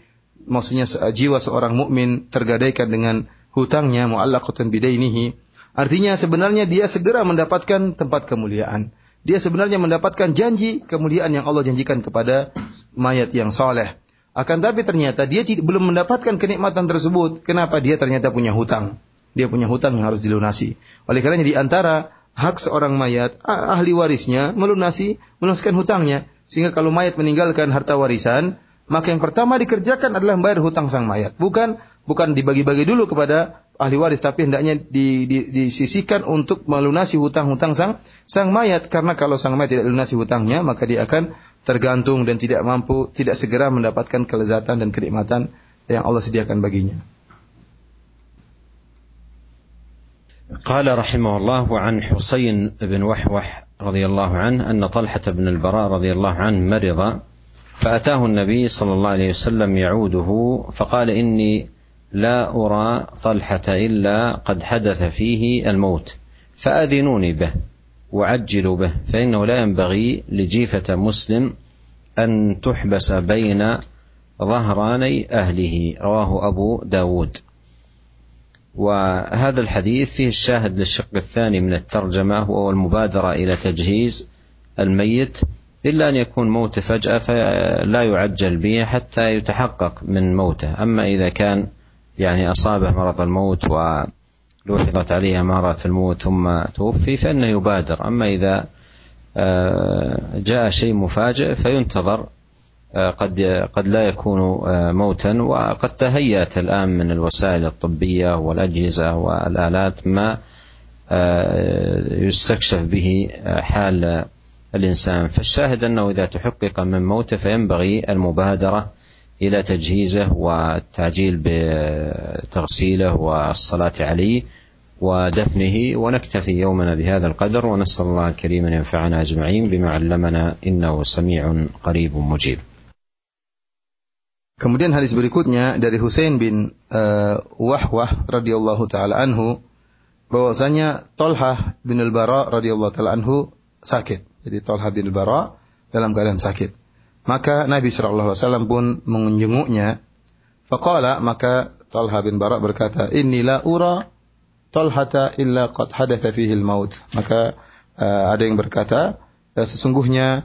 maksudnya jiwa seorang mukmin tergadaikan dengan hutangnya muallaqatan bidainihi. Artinya sebenarnya dia segera mendapatkan tempat kemuliaan. Dia sebenarnya mendapatkan janji kemuliaan yang Allah janjikan kepada mayat yang soleh. Akan tapi ternyata dia belum mendapatkan kenikmatan tersebut. Kenapa? Dia ternyata punya hutang. Dia punya hutang yang harus dilunasi. Oleh karena di antara hak seorang mayat, ahli warisnya melunasi, melunaskan hutangnya. Sehingga kalau mayat meninggalkan harta warisan, maka yang pertama dikerjakan adalah membayar hutang sang mayat. Bukan bukan dibagi-bagi dulu kepada ahli waris, tapi hendaknya di, di, disisikan untuk melunasi hutang-hutang sang sang mayat. Karena kalau sang mayat tidak lunasi hutangnya, maka dia akan tergantung dan tidak mampu, tidak segera mendapatkan kelezatan dan kenikmatan yang Allah sediakan baginya. قال رحمه الله عن حسين بن وحوح رضي الله عنه أن طلحة بن البراء رضي الله عنه مرض فأتاه النبي صلى الله عليه وسلم يعوده فقال إني لا أرى طلحة إلا قد حدث فيه الموت فأذنوني به وعجلوا به فإنه لا ينبغي لجيفة مسلم أن تحبس بين ظهراني أهله رواه أبو داود. وهذا الحديث فيه الشاهد للشق الثاني من الترجمة وهو المبادرة إلى تجهيز الميت. إلا أن يكون موته فجأة فلا يعجل به حتى يتحقق من موته. أما إذا كان يعني أصابه مرض الموت ولوحظت عليه أمارات الموت ثم توفي فإنه يبادر. أما إذا آه، جاء شيء مفاجئ فينتظر قد قد لا يكون موتا. وقد تهيأت الآن من الوسائل الطبية والأجهزة والآلات ما يستكشف به حال الإنسان. فالشاهد أنه إذا تحقق من موته فينبغي المبادرة إلى تجهيزه والتعجيل بتغسيله والصلاة عليه ودفنه ونكتفي يومنا بهذا القدر ونسأل الله الكريم أن ينفعنا أجمعين بما علمنا إنه سميع قريب مجيب Kemudian hadis berikutnya dari Husain bin uh, Wahwah radhiyallahu taala anhu bahwasanya Tolhah bin Al-Bara radhiyallahu taala anhu sakit. Jadi Tolhah bin Al-Bara dalam keadaan sakit. Maka Nabi sallallahu alaihi wasallam pun menjenguknya. Faqala maka Talha bin Bara berkata, "Inilah ura Talhata illa qad hadatha fihi al-maut." Maka uh, ada yang berkata, sesungguhnya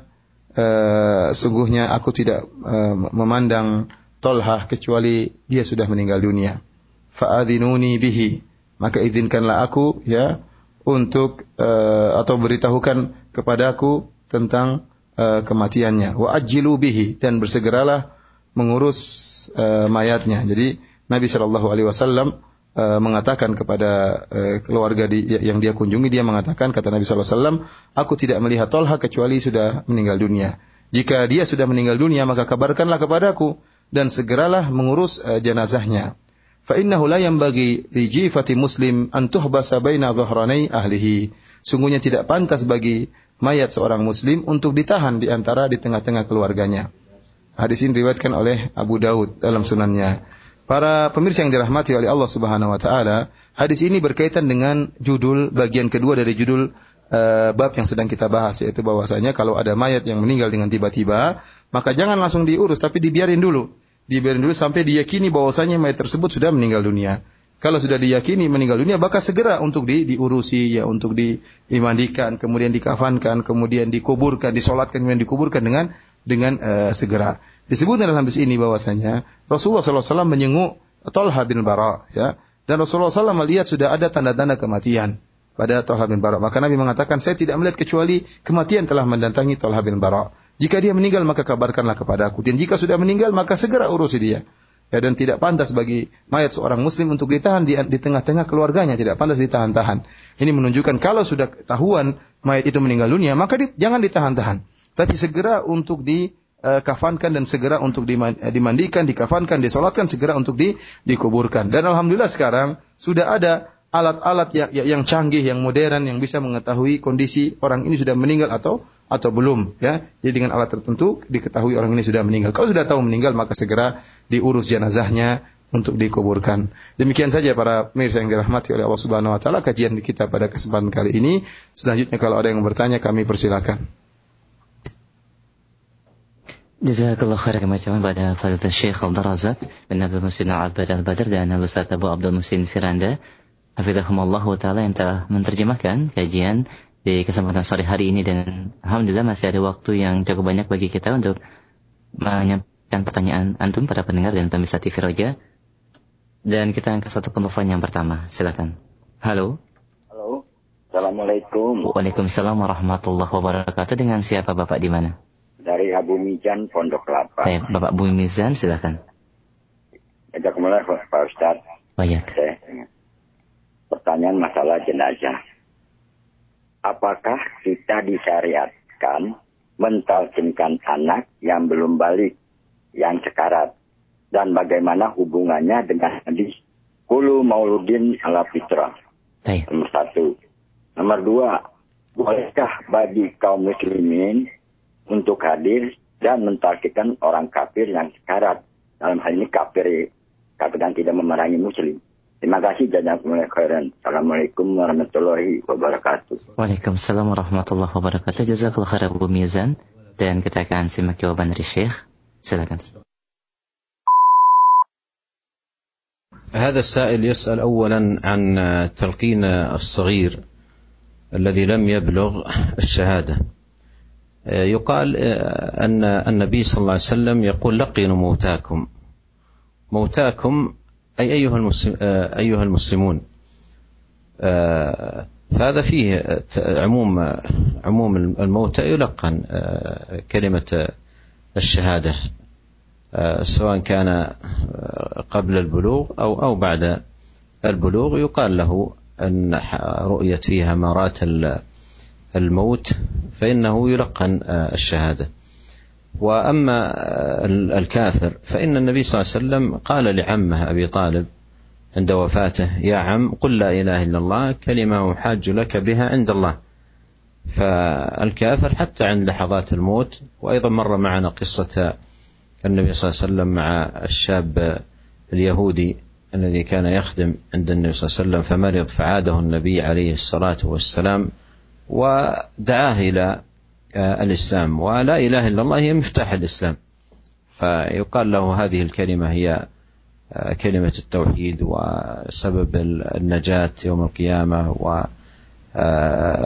uh, sungguhnya aku tidak uh, memandang Tolhah kecuali dia sudah meninggal dunia. Fa'adhinuni bihi. Maka izinkanlah aku ya untuk uh, atau beritahukan kepadaku tentang uh, kematiannya. Wa ajilu bihi dan bersegeralah mengurus uh, mayatnya. Jadi Nabi Shallallahu alaihi wasallam uh, mengatakan kepada keluarga di, yang dia kunjungi dia mengatakan kata Nabi Shallallahu alaihi wasallam, aku tidak melihat Tolha kecuali sudah meninggal dunia. Jika dia sudah meninggal dunia maka kabarkanlah kepadaku dan segeralah mengurus jenazahnya. Fa innahu la yanbaghi li jifati muslim an tuhbasa baina dhahranai ahlihi. Sungguhnya tidak pantas bagi mayat seorang muslim untuk ditahan di antara di tengah-tengah keluarganya. Hadis ini diriwayatkan oleh Abu Daud dalam sunannya. Para pemirsa yang dirahmati oleh Allah Subhanahu wa taala, hadis ini berkaitan dengan judul bagian kedua dari judul uh, bab yang sedang kita bahas yaitu bahwasanya kalau ada mayat yang meninggal dengan tiba-tiba, maka jangan langsung diurus tapi dibiarin dulu. Dibiarin dulu sampai diyakini bahwasanya mayat tersebut sudah meninggal dunia. Kalau sudah diyakini meninggal dunia, maka segera untuk di, diurusi, ya untuk di, dimandikan, kemudian dikafankan, kemudian dikuburkan, disolatkan, kemudian dikuburkan dengan dengan uh, segera. Disebutkan dalam hadis ini bahwasanya Rasulullah SAW menyenguk Talha bin Bara, ya. Dan Rasulullah SAW melihat sudah ada tanda-tanda kematian pada Talha bin Bara. Maka Nabi mengatakan, saya tidak melihat kecuali kematian telah mendatangi Talha bin Bara. Jika dia meninggal maka kabarkanlah kepada aku. Dan jika sudah meninggal maka segera urusi dia. Ya, dan tidak pantas bagi mayat seorang muslim untuk ditahan di, di tengah-tengah keluarganya, tidak pantas ditahan-tahan. Ini menunjukkan kalau sudah ketahuan mayat itu meninggal dunia, maka di, jangan ditahan-tahan. Tapi segera untuk di uh, kafankan dan segera untuk eh, dimandikan, dikafankan, disolatkan, segera untuk di, dikuburkan. Dan alhamdulillah sekarang sudah ada alat-alat yang, yang canggih, yang modern, yang bisa mengetahui kondisi orang ini sudah meninggal atau atau belum. Ya, jadi dengan alat tertentu diketahui orang ini sudah meninggal. Kalau sudah tahu meninggal, maka segera diurus jenazahnya untuk dikuburkan. Demikian saja para pemirsa yang dirahmati oleh Allah Subhanahu Wa Taala kajian kita pada kesempatan kali ini. Selanjutnya kalau ada yang bertanya, kami persilakan. Jazakallah khair kemacam pada Fadilatul Syekh Abdul Razak bin Abdul Musin Al-Abad Al-Badr dan Al-Ustaz Abu Abdul Musin Firanda Hafizahumullah Ta'ala yang telah menerjemahkan kajian di kesempatan sore hari ini. Dan Alhamdulillah masih ada waktu yang cukup banyak bagi kita untuk menyampaikan pertanyaan antum para pendengar dan pemirsa TV Roja. Dan kita angkat satu penelpon yang pertama. Silakan. Halo. Halo. Assalamualaikum. Waalaikumsalam warahmatullahi wabarakatuh. Dengan siapa Bapak di mana? Dari Abu Mizan Pondok Kelapa. Baik, Bapak Bu Mizan silakan. Ajak mulai Pak Ustaz. Baik. Pertanyaan masalah jenazah. Apakah kita disyariatkan mentalkinkan anak yang belum balik, yang sekarat? Dan bagaimana hubungannya dengan hadis Kulu mauludin ala fitrah. Nomor satu. Nomor dua, bolehkah bagi kaum muslimin untuk hadir dan mentarkikan orang kafir yang sekarat. Dalam hal ini kafir, kafir yang tidak memerangi muslim. Terima kasih jazakumullah khairan. Assalamualaikum warahmatullahi wabarakatuh. Waalaikumsalam warahmatullahi wabarakatuh. Jazakallah khairan Abu Mizan. Dan kita akan simak jawaban dari Syekh. Silakan. هذا السائل يسأل أولا عن تلقين الصغير الذي لم يبلغ الشهادة يقال أن النبي صلى الله عليه وسلم يقول لقنوا موتاكم موتاكم أي أيها المسلم أيها المسلمون فهذا فيه عموم عموم الموتى يلقن كلمة الشهادة سواء كان قبل البلوغ أو أو بعد البلوغ. يقال له أن رؤية فيها مرات الموت فإنه يلقن الشهادة. وأما الكافر فإن النبي صلى الله عليه وسلم قال لعمه أبي طالب عند وفاته يا عم قل لا إله إلا الله كلمة أحاج لك بها عند الله. فالكافر حتى عند لحظات الموت وأيضا مر معنا قصة النبي صلى الله عليه وسلم مع الشاب اليهودي الذي كان يخدم عند النبي صلى الله عليه وسلم فمرض فعاده النبي عليه الصلاة والسلام ودعاه إلى الإسلام. ولا إله إلا الله هي مفتاح الإسلام. فيقال له هذه الكلمة هي كلمة التوحيد وسبب النجاة يوم القيامة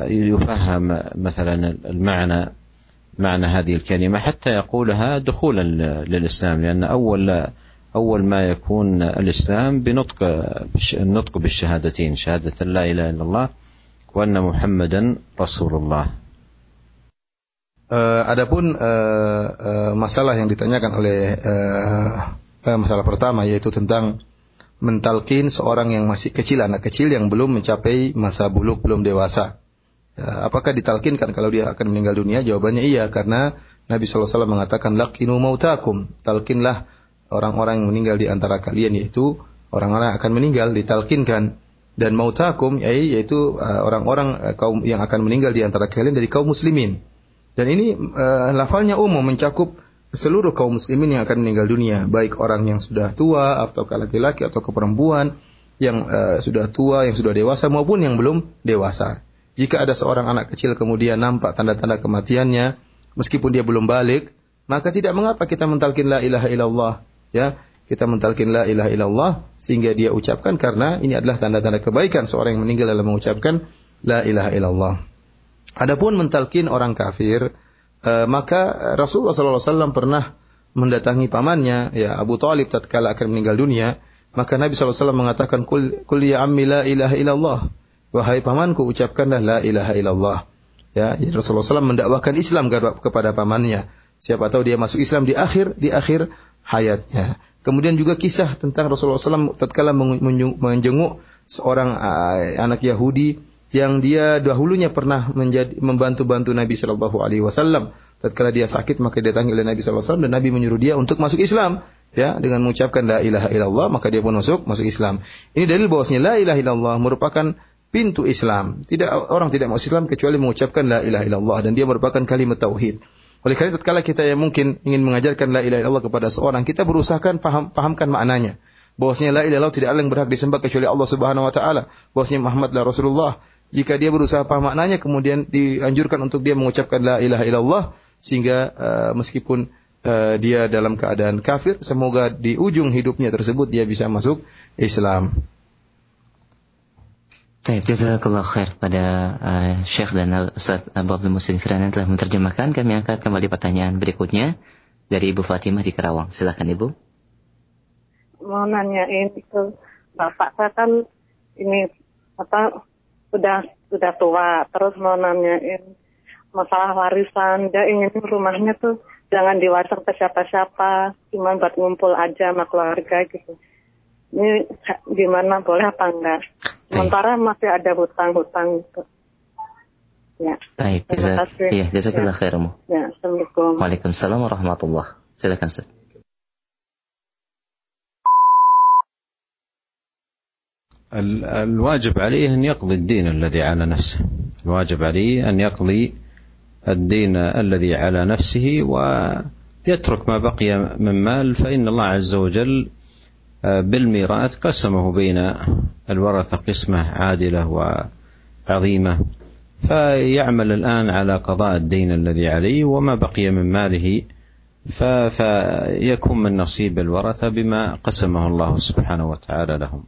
ويفهم مثلا المعنى معنى هذه الكلمة حتى يقولها دخولا للإسلام لأن أول أول ما يكون الإسلام بنطق النطق بالشهادتين شهادة لا إله إلا الله وأن محمدا رسول الله. Uh, adapun uh, uh, masalah yang ditanyakan oleh uh, uh, masalah pertama yaitu tentang mentalkin seorang yang masih kecil anak kecil yang belum mencapai masa buluk belum dewasa. Apakah ditalkinkan kalau dia akan meninggal dunia? Jawabannya iya karena Nabi SAW mengatakan lakinu mautakum talkinlah orang-orang yang meninggal di antara kalian yaitu orang-orang yang akan meninggal ditalkinkan dan mautakum yaitu orang-orang kaum yang akan meninggal di antara kalian dari kaum muslimin dan ini uh, lafalnya umum mencakup seluruh kaum muslimin yang akan meninggal dunia, baik orang yang sudah tua atau laki-laki atau perempuan yang uh, sudah tua, yang sudah dewasa maupun yang belum dewasa. Jika ada seorang anak kecil kemudian nampak tanda-tanda kematiannya meskipun dia belum balik, maka tidak mengapa kita mentalkin la ilaha illallah, ya. Kita mentalkin la ilaha illallah sehingga dia ucapkan karena ini adalah tanda-tanda kebaikan seorang yang meninggal dalam mengucapkan la ilaha illallah. Adapun mentalkin orang kafir, uh, maka Rasulullah SAW pernah mendatangi pamannya, ya Abu Talib tatkala akan meninggal dunia, maka Nabi SAW mengatakan, Kul, Kul ya ammi la ilaha illallah. Wahai pamanku, ucapkanlah la ilaha illallah. Ya, Rasulullah SAW mendakwahkan Islam kepada pamannya. Siapa tahu dia masuk Islam di akhir di akhir hayatnya. Kemudian juga kisah tentang Rasulullah SAW tatkala menjenguk seorang uh, anak Yahudi yang dia dahulunya pernah menjadi membantu-bantu Nabi Shallallahu Alaihi Wasallam. Tatkala dia sakit maka dia didatangi oleh Nabi Shallallahu Alaihi Wasallam dan Nabi menyuruh dia untuk masuk Islam. Ya, dengan mengucapkan la ilaha illallah maka dia pun masuk masuk Islam. Ini dalil bahwasanya la ilaha illallah merupakan pintu Islam. Tidak orang tidak masuk Islam kecuali mengucapkan la ilaha illallah dan dia merupakan kalimat tauhid. Oleh karena tatkala kita yang mungkin ingin mengajarkan la ilaha illallah kepada seorang, kita berusahakan paham, pahamkan maknanya. Bahwasanya la ilaha illallah tidak ada yang berhak disembah kecuali Allah Subhanahu wa taala. Bahwasanya Muhammad adalah Rasulullah jika dia berusaha paham maknanya kemudian dianjurkan untuk dia mengucapkan la ilaha illallah sehingga uh, meskipun uh, dia dalam keadaan kafir semoga di ujung hidupnya tersebut dia bisa masuk Islam. Baik, jazakallah khair pada uh, Syekh dan Ustaz Abu Abdul Muslim Firan yang telah menerjemahkan. Kami angkat kembali pertanyaan berikutnya dari Ibu Fatimah di Karawang. Silakan Ibu. Mau nanyain itu Bapak saya kan ini apa sudah sudah tua. Terus mau nanyain masalah warisan. Dia ingin rumahnya tuh jangan diwariskan ke siapa-siapa. Cuma buat ngumpul aja sama keluarga gitu. Ini gimana boleh apa enggak? Sementara masih ada hutang-hutang gitu. Ya. Baik terima kasih. Iya jazakallah ya. khairmu. Ya assalamualaikum. Waalaikumsalam warahmatullah. Silakan Ustaz الواجب عليه أن يقضي الدين الذي على نفسه. الواجب عليه أن يقضي الدين الذي على نفسه ويترك ما بقي من مال فإن الله عز وجل بالميراث قسمه بين الورثة قسمة عادلة وعظيمة. فيعمل الآن على قضاء الدين الذي عليه وما بقي من ماله فيكون من نصيب الورثة بما قسمه الله سبحانه وتعالى لهم.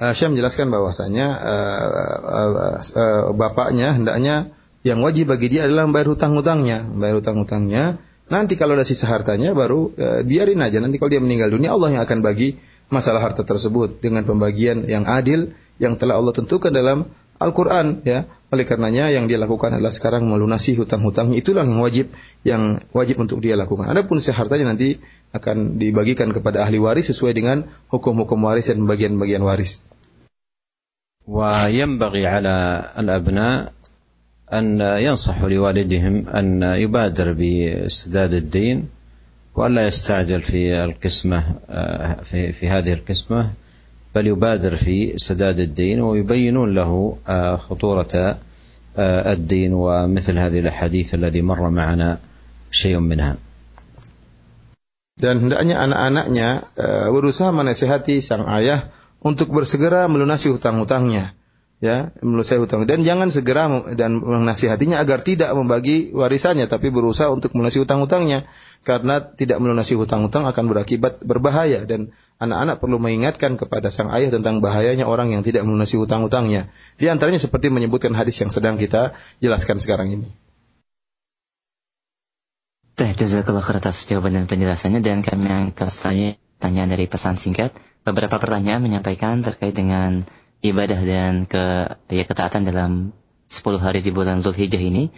Uh, Syekh menjelaskan bahwasanya uh, uh, uh, bapaknya hendaknya yang wajib bagi dia adalah membayar hutang-hutangnya, membayar hutang-hutangnya. Nanti kalau ada sisa hartanya baru uh, biarin aja. Nanti kalau dia meninggal dunia Allah yang akan bagi masalah harta tersebut dengan pembagian yang adil yang telah Allah tentukan dalam Al-Qur'an ya. Oleh karenanya yang dia lakukan adalah sekarang melunasi hutang-hutangnya. Itulah yang wajib yang wajib untuk dia lakukan. Adapun hartanya nanti akan dibagikan kepada ahli waris sesuai dengan hukum-hukum waris dan bagian-bagian waris. وينبغي على الابناء ان ينصحوا لوالدهم ان يبادر بسداد الدين والا يستعجل في القسمه في في هذه القسمه بل يبادر في سداد الدين ويبينون له خطورة الدين ومثل هذه الأحاديث الذي مر معنا شيء منها dan hendaknya anak-anaknya berusaha menasihati sang ayah untuk bersegera melunasi hutang-hutangnya ya melunasi hutang dan jangan segera dan menasihatinya agar tidak membagi warisannya tapi berusaha untuk melunasi hutang-hutangnya karena tidak melunasi hutang-hutang akan berakibat berbahaya dan anak-anak perlu mengingatkan kepada sang ayah tentang bahayanya orang yang tidak melunasi hutang-hutangnya. Di antaranya seperti menyebutkan hadis yang sedang kita jelaskan sekarang ini. Teh, jazakallah khair atas jawaban dan penjelasannya dan kami angkat tanya dari pesan singkat. Beberapa pertanyaan menyampaikan terkait dengan ibadah dan ke ya ketaatan dalam 10 hari di bulan Zulhijjah ini.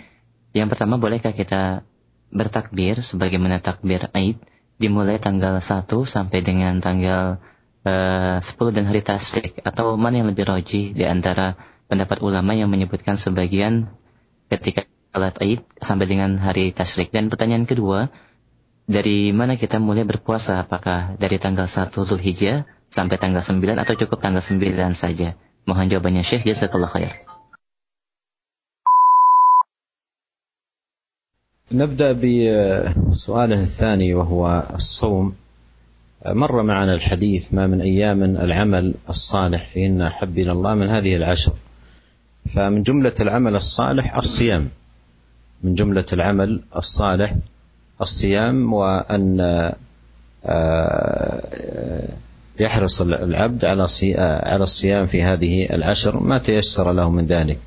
Yang pertama, bolehkah kita bertakbir sebagaimana takbir Aid? Dimulai tanggal 1 sampai dengan tanggal eh, uh, 10 dan hari tasrik atau mana yang lebih roji di antara pendapat ulama yang menyebutkan sebagian ketika salat Id sampai dengan hari tasrik dan pertanyaan kedua dari mana kita mulai berpuasa? Apakah dari tanggal 1 Zulhijjah sampai tanggal 9 atau cukup tanggal 9 saja? Mohon jawabannya Syekh. Jazakallah khair نبدأ بسؤاله الثاني وهو الصوم. مر معنا الحديث ما من أيام العمل الصالح فيهن احب إلى الله من هذه العشر. فمن جملة العمل الصالح الصيام. من جملة العمل الصالح الصيام وأن آه، يحرص العبد على على الصيام في هذه العشر. ما تيسر له من ذلك.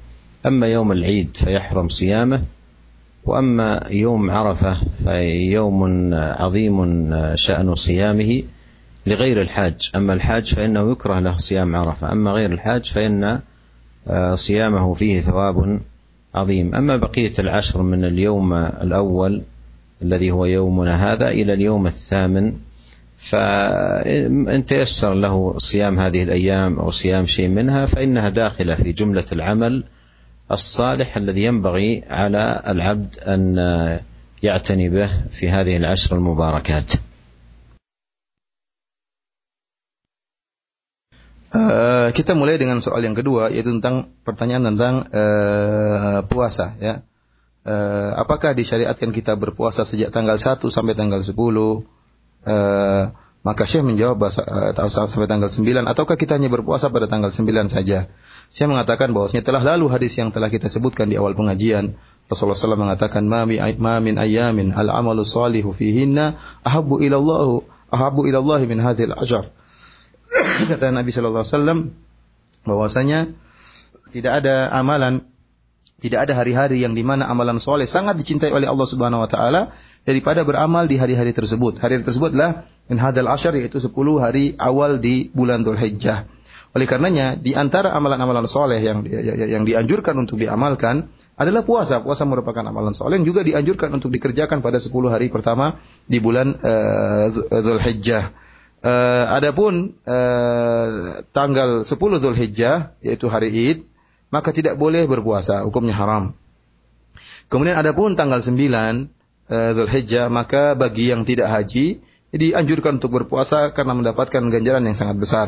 أما يوم العيد فيحرم صيامه وأما يوم عرفة فيوم عظيم شأن صيامه لغير الحاج. أما الحاج فإنه يكره له صيام عرفة. أما غير الحاج فإن صيامه فيه ثواب عظيم. أما بقية العشر من اليوم الأول الذي هو يومنا هذا إلى اليوم الثامن فإن تيسر له صيام هذه الأيام أو صيام شيء منها فإنها داخلة في جملة العمل الصالح الذي ينبغي على العبد ان يعتني به في هذه العشر المباركات. Uh, kita mulai dengan soal yang kedua yaitu tentang pertanyaan tentang uh, puasa ya. Uh, apakah disyariatkan kita berpuasa sejak tanggal 1 sampai tanggal 10? Uh, maka Syekh menjawab bahasa, uh, sampai tanggal 9 ataukah kita hanya berpuasa pada tanggal 9 saja? Syekh mengatakan bahwasanya telah lalu hadis yang telah kita sebutkan di awal pengajian. Rasulullah SAW mengatakan ma min ayamin al amalu salihu fihinna ahabbu ila Allah ahabbu ila Allah min hadhil ajar. Kata Nabi wasallam bahwasanya tidak ada amalan tidak ada hari-hari yang di mana amalan soleh sangat dicintai oleh Allah Subhanahu Wa Taala daripada beramal di hari-hari tersebut. Hari-hari tersebut adalah min hadal ashar yaitu 10 hari awal di bulan Dhul Hijjah. Oleh karenanya di antara amalan-amalan soleh yang yang dianjurkan untuk diamalkan adalah puasa. Puasa merupakan amalan soleh yang juga dianjurkan untuk dikerjakan pada 10 hari pertama di bulan uh. Uh, adapun uh, tanggal 10 Dhul Hijjah yaitu hari Id maka tidak boleh berpuasa, hukumnya haram. Kemudian adapun tanggal 9 uh, Dhul Hijjah maka bagi yang tidak haji dianjurkan untuk berpuasa karena mendapatkan ganjaran yang sangat besar.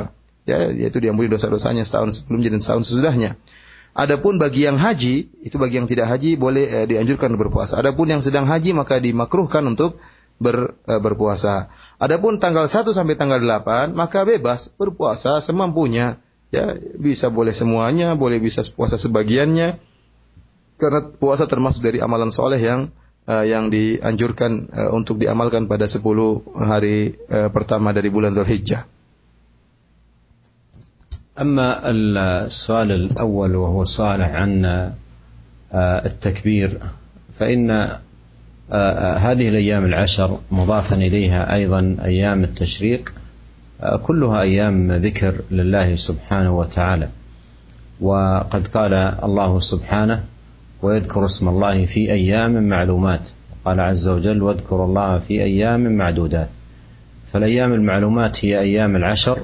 Ya, yaitu diampuni dosa-dosanya setahun sebelumnya dan setahun sesudahnya. Adapun bagi yang haji, itu bagi yang tidak haji boleh eh, dianjurkan berpuasa. Adapun yang sedang haji maka dimakruhkan untuk ber, eh, berpuasa. Adapun tanggal 1 sampai tanggal 8 maka bebas berpuasa semampunya. Ya, bisa boleh semuanya, boleh bisa puasa sebagiannya. Karena puasa termasuk dari amalan soleh yang uh, yang dianjurkan uh, untuk diamalkan pada 10 hari uh, pertama dari bulan Dzulhijjah. أما السؤال الأول وهو سؤال عن التكبير فإن هذه الأيام العشر مضافا إليها أيضا أيام التشريق كلها أيام ذكر لله سبحانه وتعالى. وقد قال الله سبحانه ويذكر اسم الله في أيام معلومات قال عز وجل واذكروا الله في أيام معدودات فالأيام المعلومات هي أيام العشر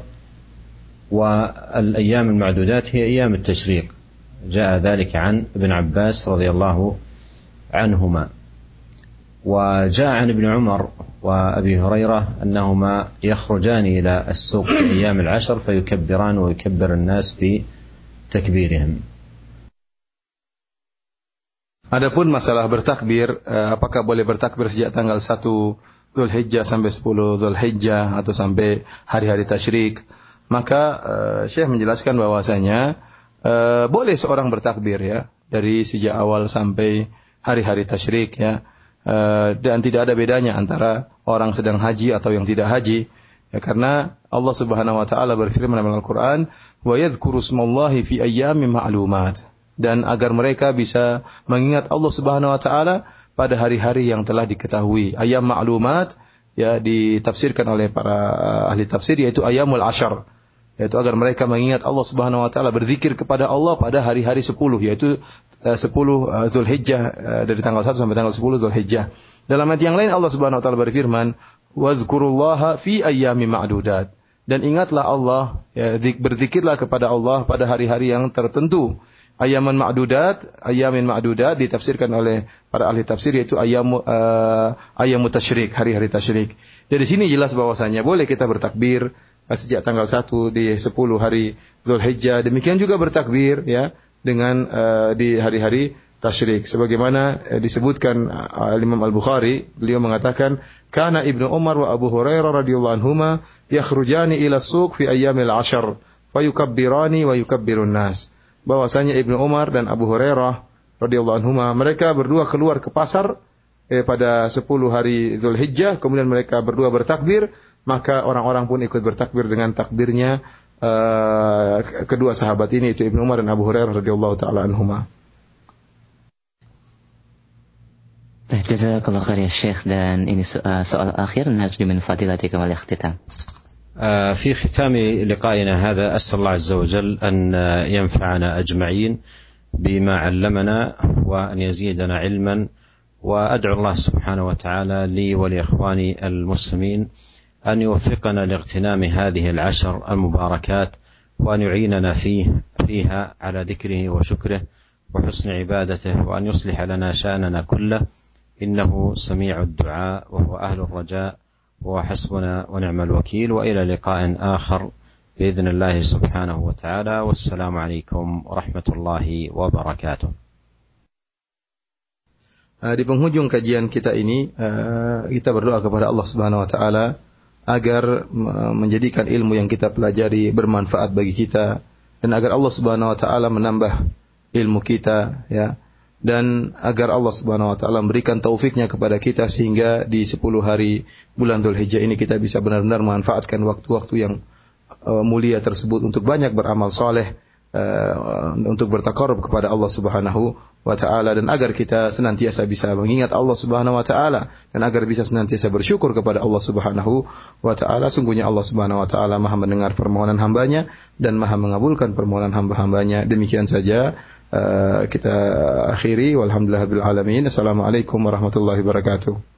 والأيام المعدودات هي أيام التشريق. جاء ذلك عن ابن عباس رضي الله عنهما. وجاء عن ابن عمر وابي هريره انهما يخرجان الى السوق في ايام العشر فيكبران ويكبر الناس بتكبيرهم. Adapun masalah bertakbir, eh, apakah boleh bertakbir sejak tanggal 1 Dzulhijjah sampai 10 Dzulhijjah atau sampai hari-hari tasyrik? Maka uh, Syekh menjelaskan bahwasanya uh, boleh seorang bertakbir ya dari sejak awal sampai hari-hari tasyrik ya. Uh, dan tidak ada bedanya antara orang sedang haji atau yang tidak haji. Ya karena Allah Subhanahu wa taala berfirman dalam Al-Qur'an, "Wa yadhkuru fi ayyamin ma'lumat." Dan agar mereka bisa mengingat Allah Subhanahu wa taala pada hari-hari yang telah diketahui. Ayam ma'lumat ya ditafsirkan oleh para ahli tafsir yaitu ayamul ashar yaitu agar mereka mengingat Allah Subhanahu wa taala berzikir kepada Allah pada hari-hari 10 yaitu 10 uh, Zulhijjah uh, dari tanggal 1 sampai tanggal 10 Zulhijjah. Dalam ayat yang lain Allah Subhanahu wa taala berfirman, "Wadhkurullaha fi ayyami ma'dudat." Dan ingatlah Allah, ya, berzikirlah kepada Allah pada hari-hari yang tertentu. Ayaman ma'dudat, ayamin ma'dudat ditafsirkan oleh para ahli tafsir yaitu ayam uh, ayamu hari-hari tasyrik. Dari sini jelas bahwasanya boleh kita bertakbir sejak tanggal 1 di 10 hari Zulhijjah. Demikian juga bertakbir ya dengan uh, di hari-hari tasyrik. Sebagaimana uh, disebutkan uh, Imam Al-Bukhari beliau mengatakan kana Ibnu Umar wa Abu Hurairah radhiyallahu anhuma yakhrujani ila suq fi ayyamil ashar fayukabbirani wa yukabbirun nas. Bahwasanya Ibnu Umar dan Abu Hurairah radhiyallahu anhuma mereka berdua keluar ke pasar eh, pada 10 hari Zulhijjah. Kemudian mereka berdua bertakbir maka orang-orang pun ikut bertakbir dengan takbirnya uh, kedua sahabat ini itu Ibnu Umar dan Abu Hurairah radhiyallahu taala anhuma. Jazakallah khair ya Syekh dan ini soal akhir narju min fadilatikum al ikhtitam. في ختام لقائنا هذا أسأل الله عز وجل أن ينفعنا أجمعين بما علمنا وأن يزيدنا علما وأدعو الله سبحانه وتعالى لي ولإخواني المسلمين أن يوفقنا لاغتنام هذه العشر المباركات وأن يعيننا فيه فيها على ذكره وشكره وحسن عبادته وأن يصلح لنا شأننا كله. إنه سميع الدعاء وهو أهل الرجاء وهو حسبنا ونعم الوكيل. وإلى لقاء آخر بإذن الله سبحانه وتعالى. والسلام عليكم ورحمة الله وبركاته. Di penghujung kajian kita ini, kita berdoa kepada Allah Subhanahu wa taala agar menjadikan ilmu yang kita pelajari bermanfaat bagi kita dan agar Allah Subhanahu wa taala menambah ilmu kita ya dan agar Allah Subhanahu wa taala memberikan taufiknya kepada kita sehingga di 10 hari bulan Dzulhijjah ini kita bisa benar-benar memanfaatkan waktu-waktu yang uh, mulia tersebut untuk banyak beramal soleh uh, untuk bertakarub kepada Allah Subhanahu wa taala dan agar kita senantiasa bisa mengingat Allah Subhanahu wa taala dan agar bisa senantiasa bersyukur kepada Allah Subhanahu wa taala. Sungguhnya Allah Subhanahu wa taala Maha mendengar permohonan hambanya dan Maha mengabulkan permohonan hamba-hambanya. Demikian saja uh, kita akhiri. Walhamdulillahirabbil alamin. Assalamualaikum warahmatullahi wabarakatuh